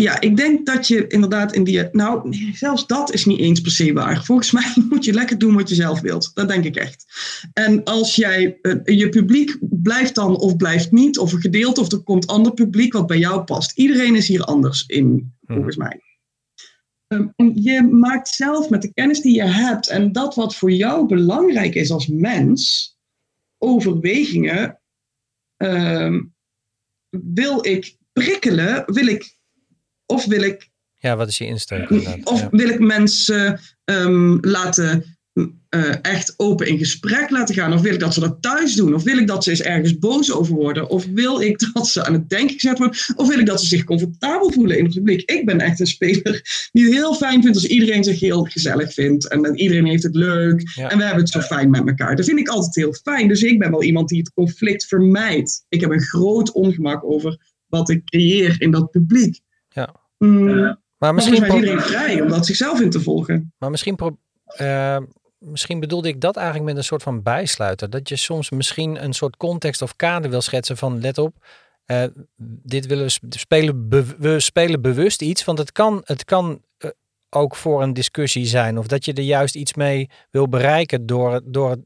Ja, ik denk dat je inderdaad in die. Nou, nee, zelfs dat is niet eens per se waar. Volgens mij moet je lekker doen wat je zelf wilt. Dat denk ik echt. En als jij. Uh, je publiek blijft dan of blijft niet, of een gedeelte, of er komt ander publiek wat bij jou past. Iedereen is hier anders in, volgens mij. Um, je maakt zelf met de kennis die je hebt en dat wat voor jou belangrijk is als mens, overwegingen. Um, wil ik prikkelen? Wil ik of wil ik. Ja, wat is je insteek? Of ja. wil ik mensen um, laten uh, echt open in gesprek laten gaan? Of wil ik dat ze dat thuis doen? Of wil ik dat ze eens ergens boos over worden? Of wil ik dat ze aan het denken gezet worden? Of wil ik dat ze zich comfortabel voelen in het publiek? Ik ben echt een speler die het heel fijn vindt als iedereen zich heel gezellig vindt. En dat iedereen heeft het leuk. Ja. En we hebben het zo fijn met elkaar. Dat vind ik altijd heel fijn. Dus ik ben wel iemand die het conflict vermijdt. Ik heb een groot ongemak over wat ik creëer in dat publiek. Ja. Mm, maar misschien is iedereen vrij om dat zichzelf in te volgen. Maar misschien, uh, misschien bedoelde ik dat eigenlijk met een soort van bijsluiter. Dat je soms misschien een soort context of kader wil schetsen van let op. Uh, dit willen we spelen, we spelen bewust iets, want het kan, het kan uh, ook voor een discussie zijn. Of dat je er juist iets mee wil bereiken door, door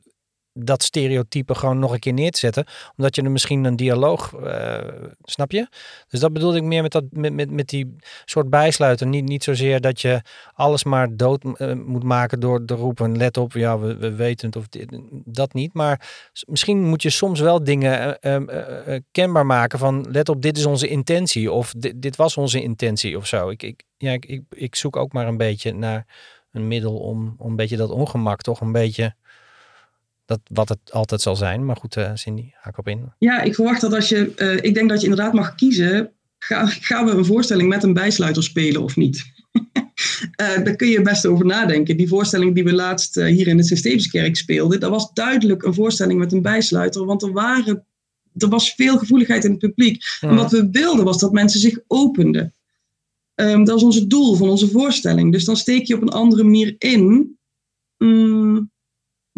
dat stereotype gewoon nog een keer neer te zetten. Omdat je er misschien een dialoog, uh, snap je? Dus dat bedoelde ik meer met, dat, met, met, met die soort bijsluiten. Niet, niet zozeer dat je alles maar dood uh, moet maken door te roepen, let op, ja, we, we weten het of dit, dat niet. Maar misschien moet je soms wel dingen uh, kenbaar maken van, let op, dit is onze intentie. Of dit, dit was onze intentie of zo. Ik, ik, ja, ik, ik, ik zoek ook maar een beetje naar een middel om, om een beetje dat ongemak toch een beetje dat wat het altijd zal zijn. Maar goed, uh, Cindy, haak op in. Ja, ik verwacht dat als je, uh, ik denk dat je inderdaad mag kiezen, ga, gaan we een voorstelling met een bijsluiter spelen of niet? uh, daar kun je best over nadenken. Die voorstelling die we laatst hier in de Sint-Stevenskerk speelden, dat was duidelijk een voorstelling met een bijsluiter, want er waren, er was veel gevoeligheid in het publiek. Ja. En wat we wilden was dat mensen zich openden. Um, dat is ons doel van onze voorstelling. Dus dan steek je op een andere manier in. Mm,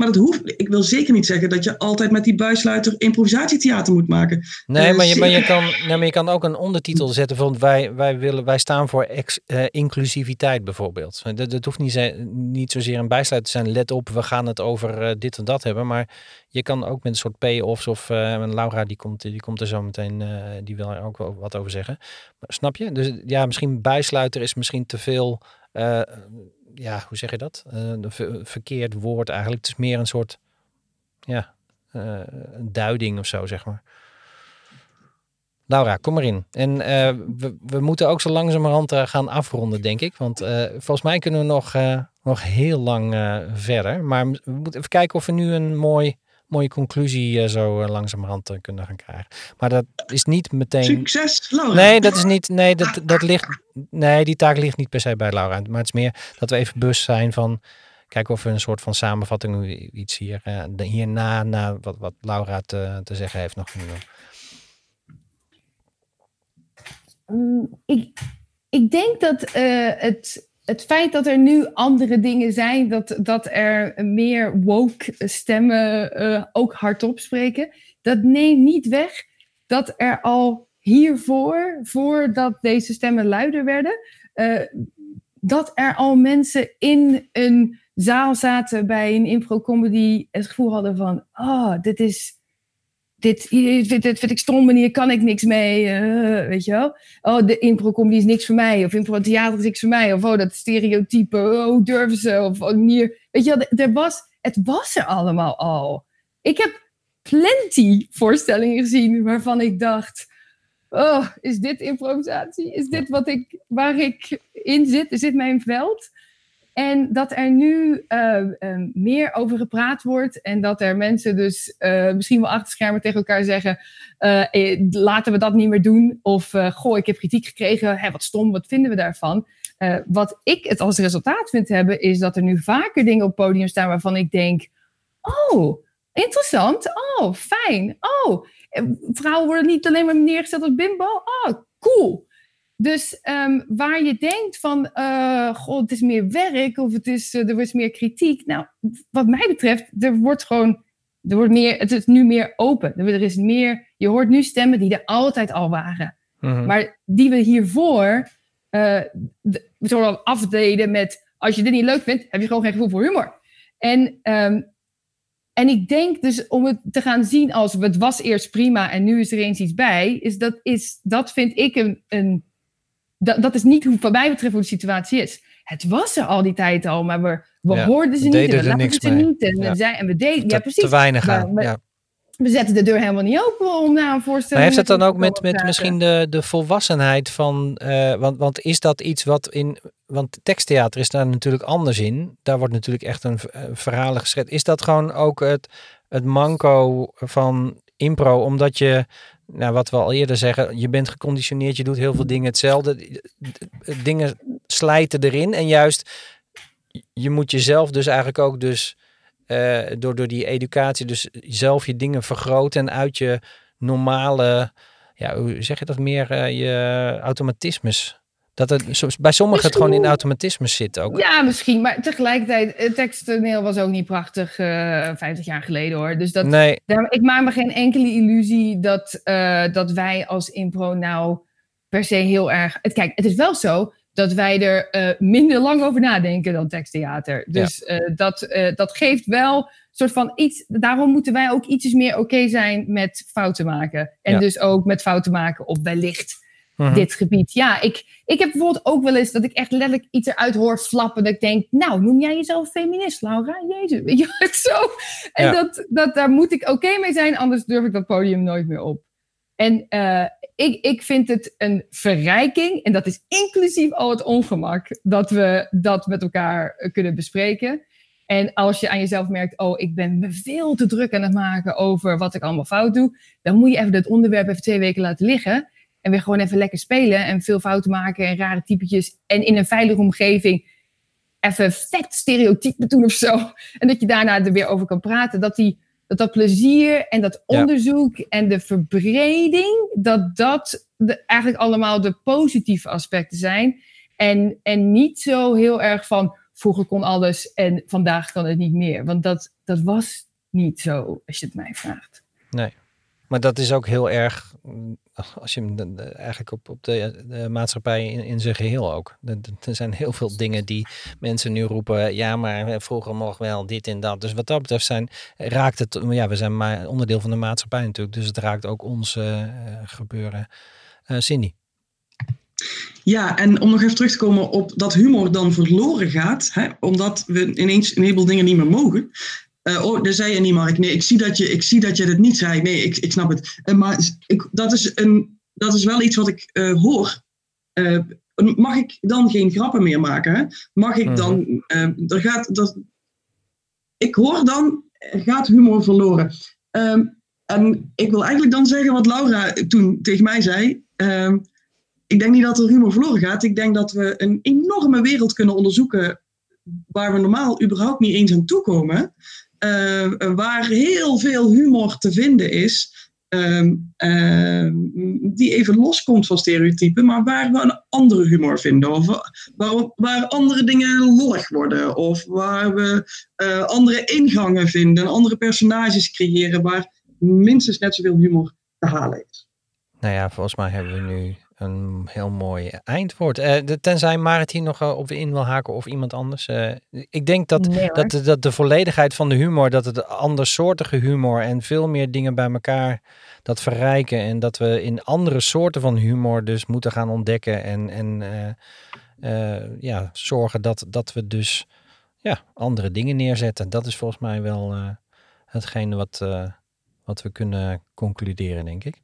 maar dat hoeft, ik wil zeker niet zeggen dat je altijd met die buissluiter improvisatietheater moet maken. Nee, uh, maar, je, maar, je kan, nee maar je kan ook een ondertitel zetten van wij, wij, willen, wij staan voor ex, uh, inclusiviteit bijvoorbeeld. Dat, dat hoeft niet, niet zozeer een bijsluiter te zijn. Let op, we gaan het over uh, dit en dat hebben. Maar je kan ook met een soort payoffs of Laura die komt, die komt er zo meteen, die wil er ook wel wat over zeggen. Maar, snap je? Dus ja, misschien bijsluiter is misschien te veel ja, hoe zeg je dat? Uh, een ver verkeerd woord eigenlijk. Het is meer een soort, ja, uh, een duiding of zo, zeg maar. Laura, kom maar in. En uh, we, we, moeten ook zo langzamerhand gaan afronden, denk ik. Want volgens mij kunnen we nog, nog heel lang verder. Maar we moeten even kijken of we nu een mooi mooie conclusie uh, zo uh, langzamerhand uh, kunnen gaan krijgen. Maar dat is niet meteen. Succes, Laura. Nee, dat is niet. Nee, dat, dat ligt. Nee, die taak ligt niet per se bij Laura. Maar het is meer dat we even bewust zijn van. Kijken of we een soort van samenvatting iets hier hierna, na wat, wat Laura te, te zeggen heeft nog. Um, ik, ik denk dat het het feit dat er nu andere dingen zijn, dat, dat er meer woke stemmen uh, ook hardop spreken, dat neemt niet weg dat er al hiervoor, voordat deze stemmen luider werden, uh, dat er al mensen in een zaal zaten bij een impro-comedy het gevoel hadden van, oh, dit is dit, dit, vind ik stom en hier kan ik niks mee. Uh, weet je wel? Oh, de impro-comedy is niks voor mij. Of impro-theater is niks voor mij. Of oh, dat stereotype. Oh, hoe durven ze? Of oh. Weet je wel, er was, het was er allemaal al. Ik heb plenty voorstellingen gezien waarvan ik dacht... Oh, is dit improvisatie? Is dit wat ik, waar ik in zit? Is dit mijn veld? En dat er nu uh, uh, meer over gepraat wordt. En dat er mensen dus uh, misschien wel achter schermen tegen elkaar zeggen: eh, laten we dat niet meer doen. Of goh, ik heb kritiek gekregen. Hè, wat stom, wat vinden we daarvan? wat ik het als resultaat vind hebben, is dat er nu vaker dingen op podium staan waarvan ik denk: oh, interessant. Oh, fijn. Oh, vrouwen worden niet alleen maar neergezet als bimbo. Oh, cool. Dus um, waar je denkt van, uh, god, het is meer werk of het is, uh, er wordt meer kritiek. Nou, wat mij betreft, er wordt gewoon, er wordt meer, het is nu meer open. Er is meer, je hoort nu stemmen die er altijd al waren. Mm -hmm. Maar die we hiervoor uh, de, afdeden met als je dit niet leuk vindt, heb je gewoon geen gevoel voor humor. En, um, en ik denk dus om het te gaan zien als het was eerst prima en nu is er eens iets bij, is dat, is, dat vind ik een, een dat, dat is niet hoe, wat mij betreft hoe de situatie is. Het was er al die tijd al, maar we, we hoorden ze niet en we laten ze niet. En, ja. we, en we deden, ja precies. Te weinig aan, ja we zetten de deur helemaal niet open om naar een voorstelling. Maar heeft het dan ook met, met misschien de, de volwassenheid van. Uh, want, want is dat iets wat in. Want teksttheater is daar natuurlijk anders in. Daar wordt natuurlijk echt een uh, verhalen geschreven. Is dat gewoon ook het, het manco van impro? Omdat je. Nou, wat we al eerder zeggen, je bent geconditioneerd, je doet heel veel dingen hetzelfde. Dingen slijten erin en juist je moet jezelf dus eigenlijk ook dus uh, door, door die educatie dus zelf je dingen vergroten en uit je normale, ja, hoe zeg je dat meer, uh, je automatismes. Dat het bij sommigen het gewoon in automatismes zit ook. Ja, misschien. Maar tegelijkertijd, het teksttoneel was ook niet prachtig uh, eh, 50 jaar geleden hoor. Dus dat, nee. daar, ik maak me geen enkele illusie dat, dat wij als impro nou per se heel erg... Het, kijk, het is wel zo dat wij er uh, minder lang over nadenken dan teksttheater. Dus ja. dat, dat geeft wel soort van iets. Daarom moeten wij ook iets meer oké okay zijn met fouten maken. En ja. dus ook met fouten maken op wellicht -huh. dit gebied. Ja, ik, ik heb bijvoorbeeld ook wel eens dat ik echt letterlijk iets eruit hoor flappen. Dat ik denk, nou, noem jij jezelf feminist, Laura? Jezus, weet je zo. En ja. dat, dat, daar moet ik oké okay mee zijn, anders durf ik dat podium nooit meer op. En uh, ik, ik vind het een verrijking, en dat is inclusief al het ongemak, dat we dat met elkaar kunnen bespreken. En als je aan jezelf merkt, oh, ik ben me veel te druk aan het maken over wat ik allemaal fout doe, dan moet je even het onderwerp even twee weken laten liggen. En weer gewoon even lekker spelen en veel fouten maken en rare typetjes. En in een veilige omgeving even vet stereotypen doen of zo. En dat je daarna er weer over kan praten. Dat die dat dat plezier en dat onderzoek ja. en de verbreding, dat dat de, eigenlijk allemaal de positieve aspecten zijn. En, en niet zo heel erg van vroeger kon alles en vandaag kan het niet meer. Want dat, dat was niet zo, als je het mij vraagt. Nee, maar dat is ook heel erg als je hem eigenlijk op, op de, maatschappij in, zijn geheel ook. Er zijn heel veel dingen die mensen nu roepen. Ja, maar vroeger mocht wel dit en dat. Dus wat dat betreft zijn, raakt het. Ja, we zijn maar onderdeel van de maatschappij natuurlijk. Dus het raakt ook ons uh, gebeuren. Uh, Cindy. Ja, en om nog even terug te komen op dat humor dan verloren gaat, hè, omdat we ineens een heleboel dingen niet meer mogen. Uh, oh, dat zei je niet, Mark. Nee, ik zie dat je, ik zie dat je het niet zei. Nee, ik, ik snap het. Uh, maar ik, dat, is een, dat is wel iets wat ik uh, hoor. mag ik dan geen grappen meer maken? Hè? Mag ik dan... er gaat, dat, ik hoor dan, gaat humor verloren. Um, en ik wil eigenlijk dan zeggen wat Laura toen tegen mij zei. Um, ik denk niet dat er humor verloren gaat. Ik denk dat we een enorme wereld kunnen onderzoeken waar we normaal überhaupt niet eens aan toekomen. Uh, waar heel veel humor te vinden is. Uh, uh, die even loskomt van stereotypen, maar waar we een andere humor vinden. Of waar, waar andere dingen lollig worden. Of waar we uh, andere ingangen vinden. Andere personages creëren waar minstens net zoveel humor te halen is. Nou ja, volgens mij hebben we nu een heel mooi eindwoord. Uh, de, tenzij Marit hier nog uh, op in wil haken of iemand anders. Uh, ik denk dat, nee, dat, de, dat de volledigheid van de humor, dat het andersoortige humor en veel meer dingen bij elkaar dat verrijken. En dat we in andere soorten van humor dus moeten gaan ontdekken. En, en ja, zorgen dat, dat we dus ja, andere dingen neerzetten. Dat is volgens mij wel hetgene wat, wat we kunnen concluderen, denk ik.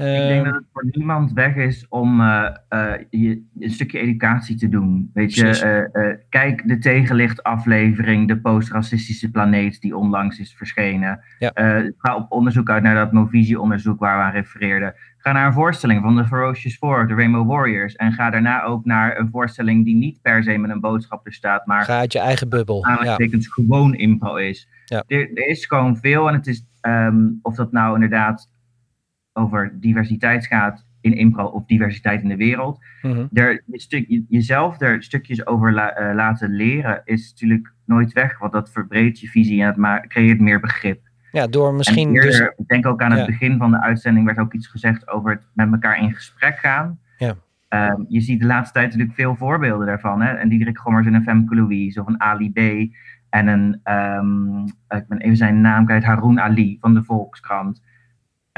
Ik denk dat het voor niemand weg is om uh, uh, je, een stukje educatie te doen. Weet je, uh, kijk de tegenlichtaflevering, de postracistische planeet die onlangs is verschenen. Ja. ga op onderzoek uit naar dat Movisie-onderzoek waar we aan refereerden. Ga naar een voorstelling van de Ferocious Four, de Rainbow Warriors. En ga daarna ook naar een voorstelling die niet per se met een boodschap er staat, maar... Ga uit je eigen bubbel. Ja. gewoon impro is. Ja. Er, er, is gewoon veel en het is, um, of dat nou inderdaad over diversiteit gaat in impro of diversiteit in de wereld. Er, je stuk, jezelf er stukjes over la, uh, laten leren is natuurlijk nooit weg, want dat verbreedt je visie en het creëert meer begrip. Ja, door misschien. Eerder, dus... Ik denk ook aan het ja. begin van de uitzending werd ook iets gezegd over het met elkaar in gesprek gaan. Ja. Ehm, je ziet de laatste tijd natuurlijk veel voorbeelden daarvan. Hè? En Diederik Gommers en een Femke Louise of een Ali B. En een, um, ik ben even zijn naam kwijt, Haroun Ali van de Volkskrant.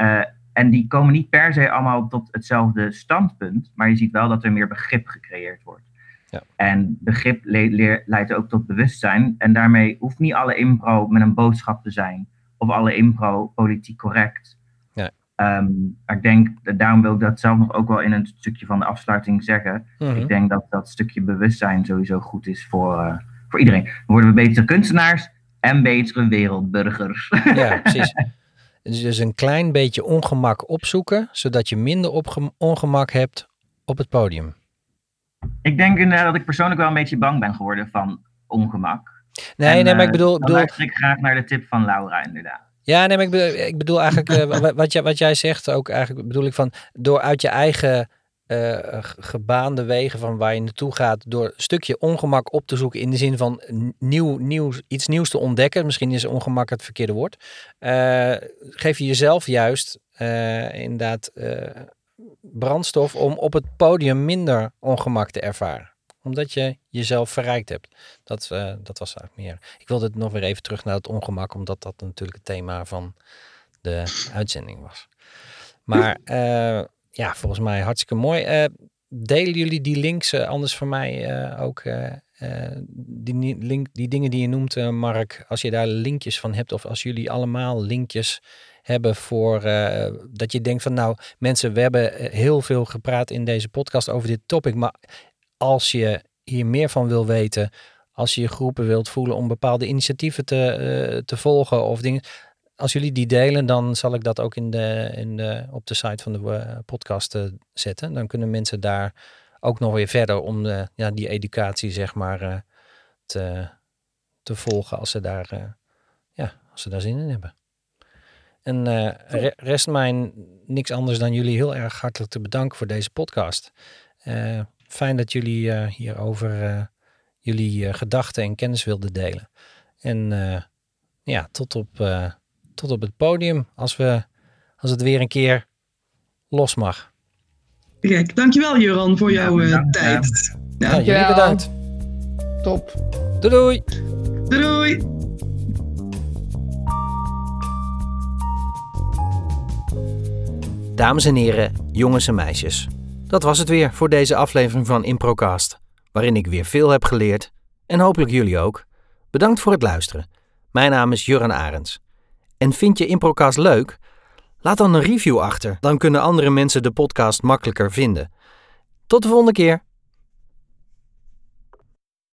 Uh, en die komen niet per se allemaal tot hetzelfde standpunt, maar je ziet wel dat er meer begrip gecreëerd wordt. Ja. En begrip le leidt ook tot bewustzijn. En daarmee hoeft niet alle impro met een boodschap te zijn, of alle impro politiek correct. Ja. Um, maar ik denk, daarom wil ik dat zelf nog ook wel in een stukje van de afsluiting zeggen. Mhm. Ik denk dat dat stukje bewustzijn sowieso goed is voor, uh, voor iedereen. Dan worden we betere kunstenaars en betere wereldburgers. Ja, precies. Dus een klein beetje ongemak opzoeken, zodat je minder ongemak hebt op het podium. Ik denk inderdaad dat ik persoonlijk wel een beetje bang ben geworden van ongemak. Nee, nee, maar ik bedoel... Dan bedoel... luister ik graag naar de tip van Laura inderdaad. Ja, nee, maar ik bedoel, ik bedoel eigenlijk, uh, wat, jij, wat jij zegt ook eigenlijk, bedoel ik van, door uit je eigen uh, gebaande wegen van waar je naartoe gaat, door een stukje ongemak op te zoeken in de zin van nieuw, nieuw, iets nieuws te ontdekken. Misschien is ongemak het verkeerde woord. Uh, geef je jezelf juist uh, inderdaad brandstof om op het podium minder ongemak te ervaren omdat je jezelf verrijkt hebt. Dat, dat was eigenlijk meer. Ik wilde het nog weer even terug naar het ongemak, omdat dat natuurlijk het thema van de uitzending was. Maar ja, volgens mij hartstikke mooi. Uh, delen jullie die links uh, anders voor mij uh, ook? die, link, die dingen die je noemt, Mark, als je daar linkjes van hebt, of als jullie allemaal linkjes hebben voor dat je denkt van nou, mensen, we hebben heel veel gepraat in deze podcast over dit topic, maar als je hier meer van wil weten, als je je groepen wilt voelen om bepaalde initiatieven te, te volgen of dingen, als jullie die delen, dan zal ik dat ook in de, in de, op de site van de uh, podcast uh, zetten. Dan kunnen mensen daar ook nog weer verder om de, ja, die educatie, zeg maar, te, te volgen als ze daar, ja, als ze daar zin in hebben. En re rest mij niks anders dan jullie heel erg hartelijk te bedanken voor deze podcast. fijn dat jullie hierover jullie gedachten en kennis wilden delen. En ja, tot op tot op het podium als, we, als het weer een keer los mag. Kijk, dankjewel Joran voor jouw uh, tijd. Ja. ja, jullie bedankt. Top. Doei doei. Doei doei. Dames en heren, jongens en meisjes. Dat was het weer voor deze aflevering van Improcast, waarin ik weer veel heb geleerd en hopelijk jullie ook. Bedankt voor het luisteren. Mijn naam is Juran Arends. En vind je Improcast leuk? Laat dan een review achter, dan kunnen andere mensen de podcast makkelijker vinden. Tot de volgende keer.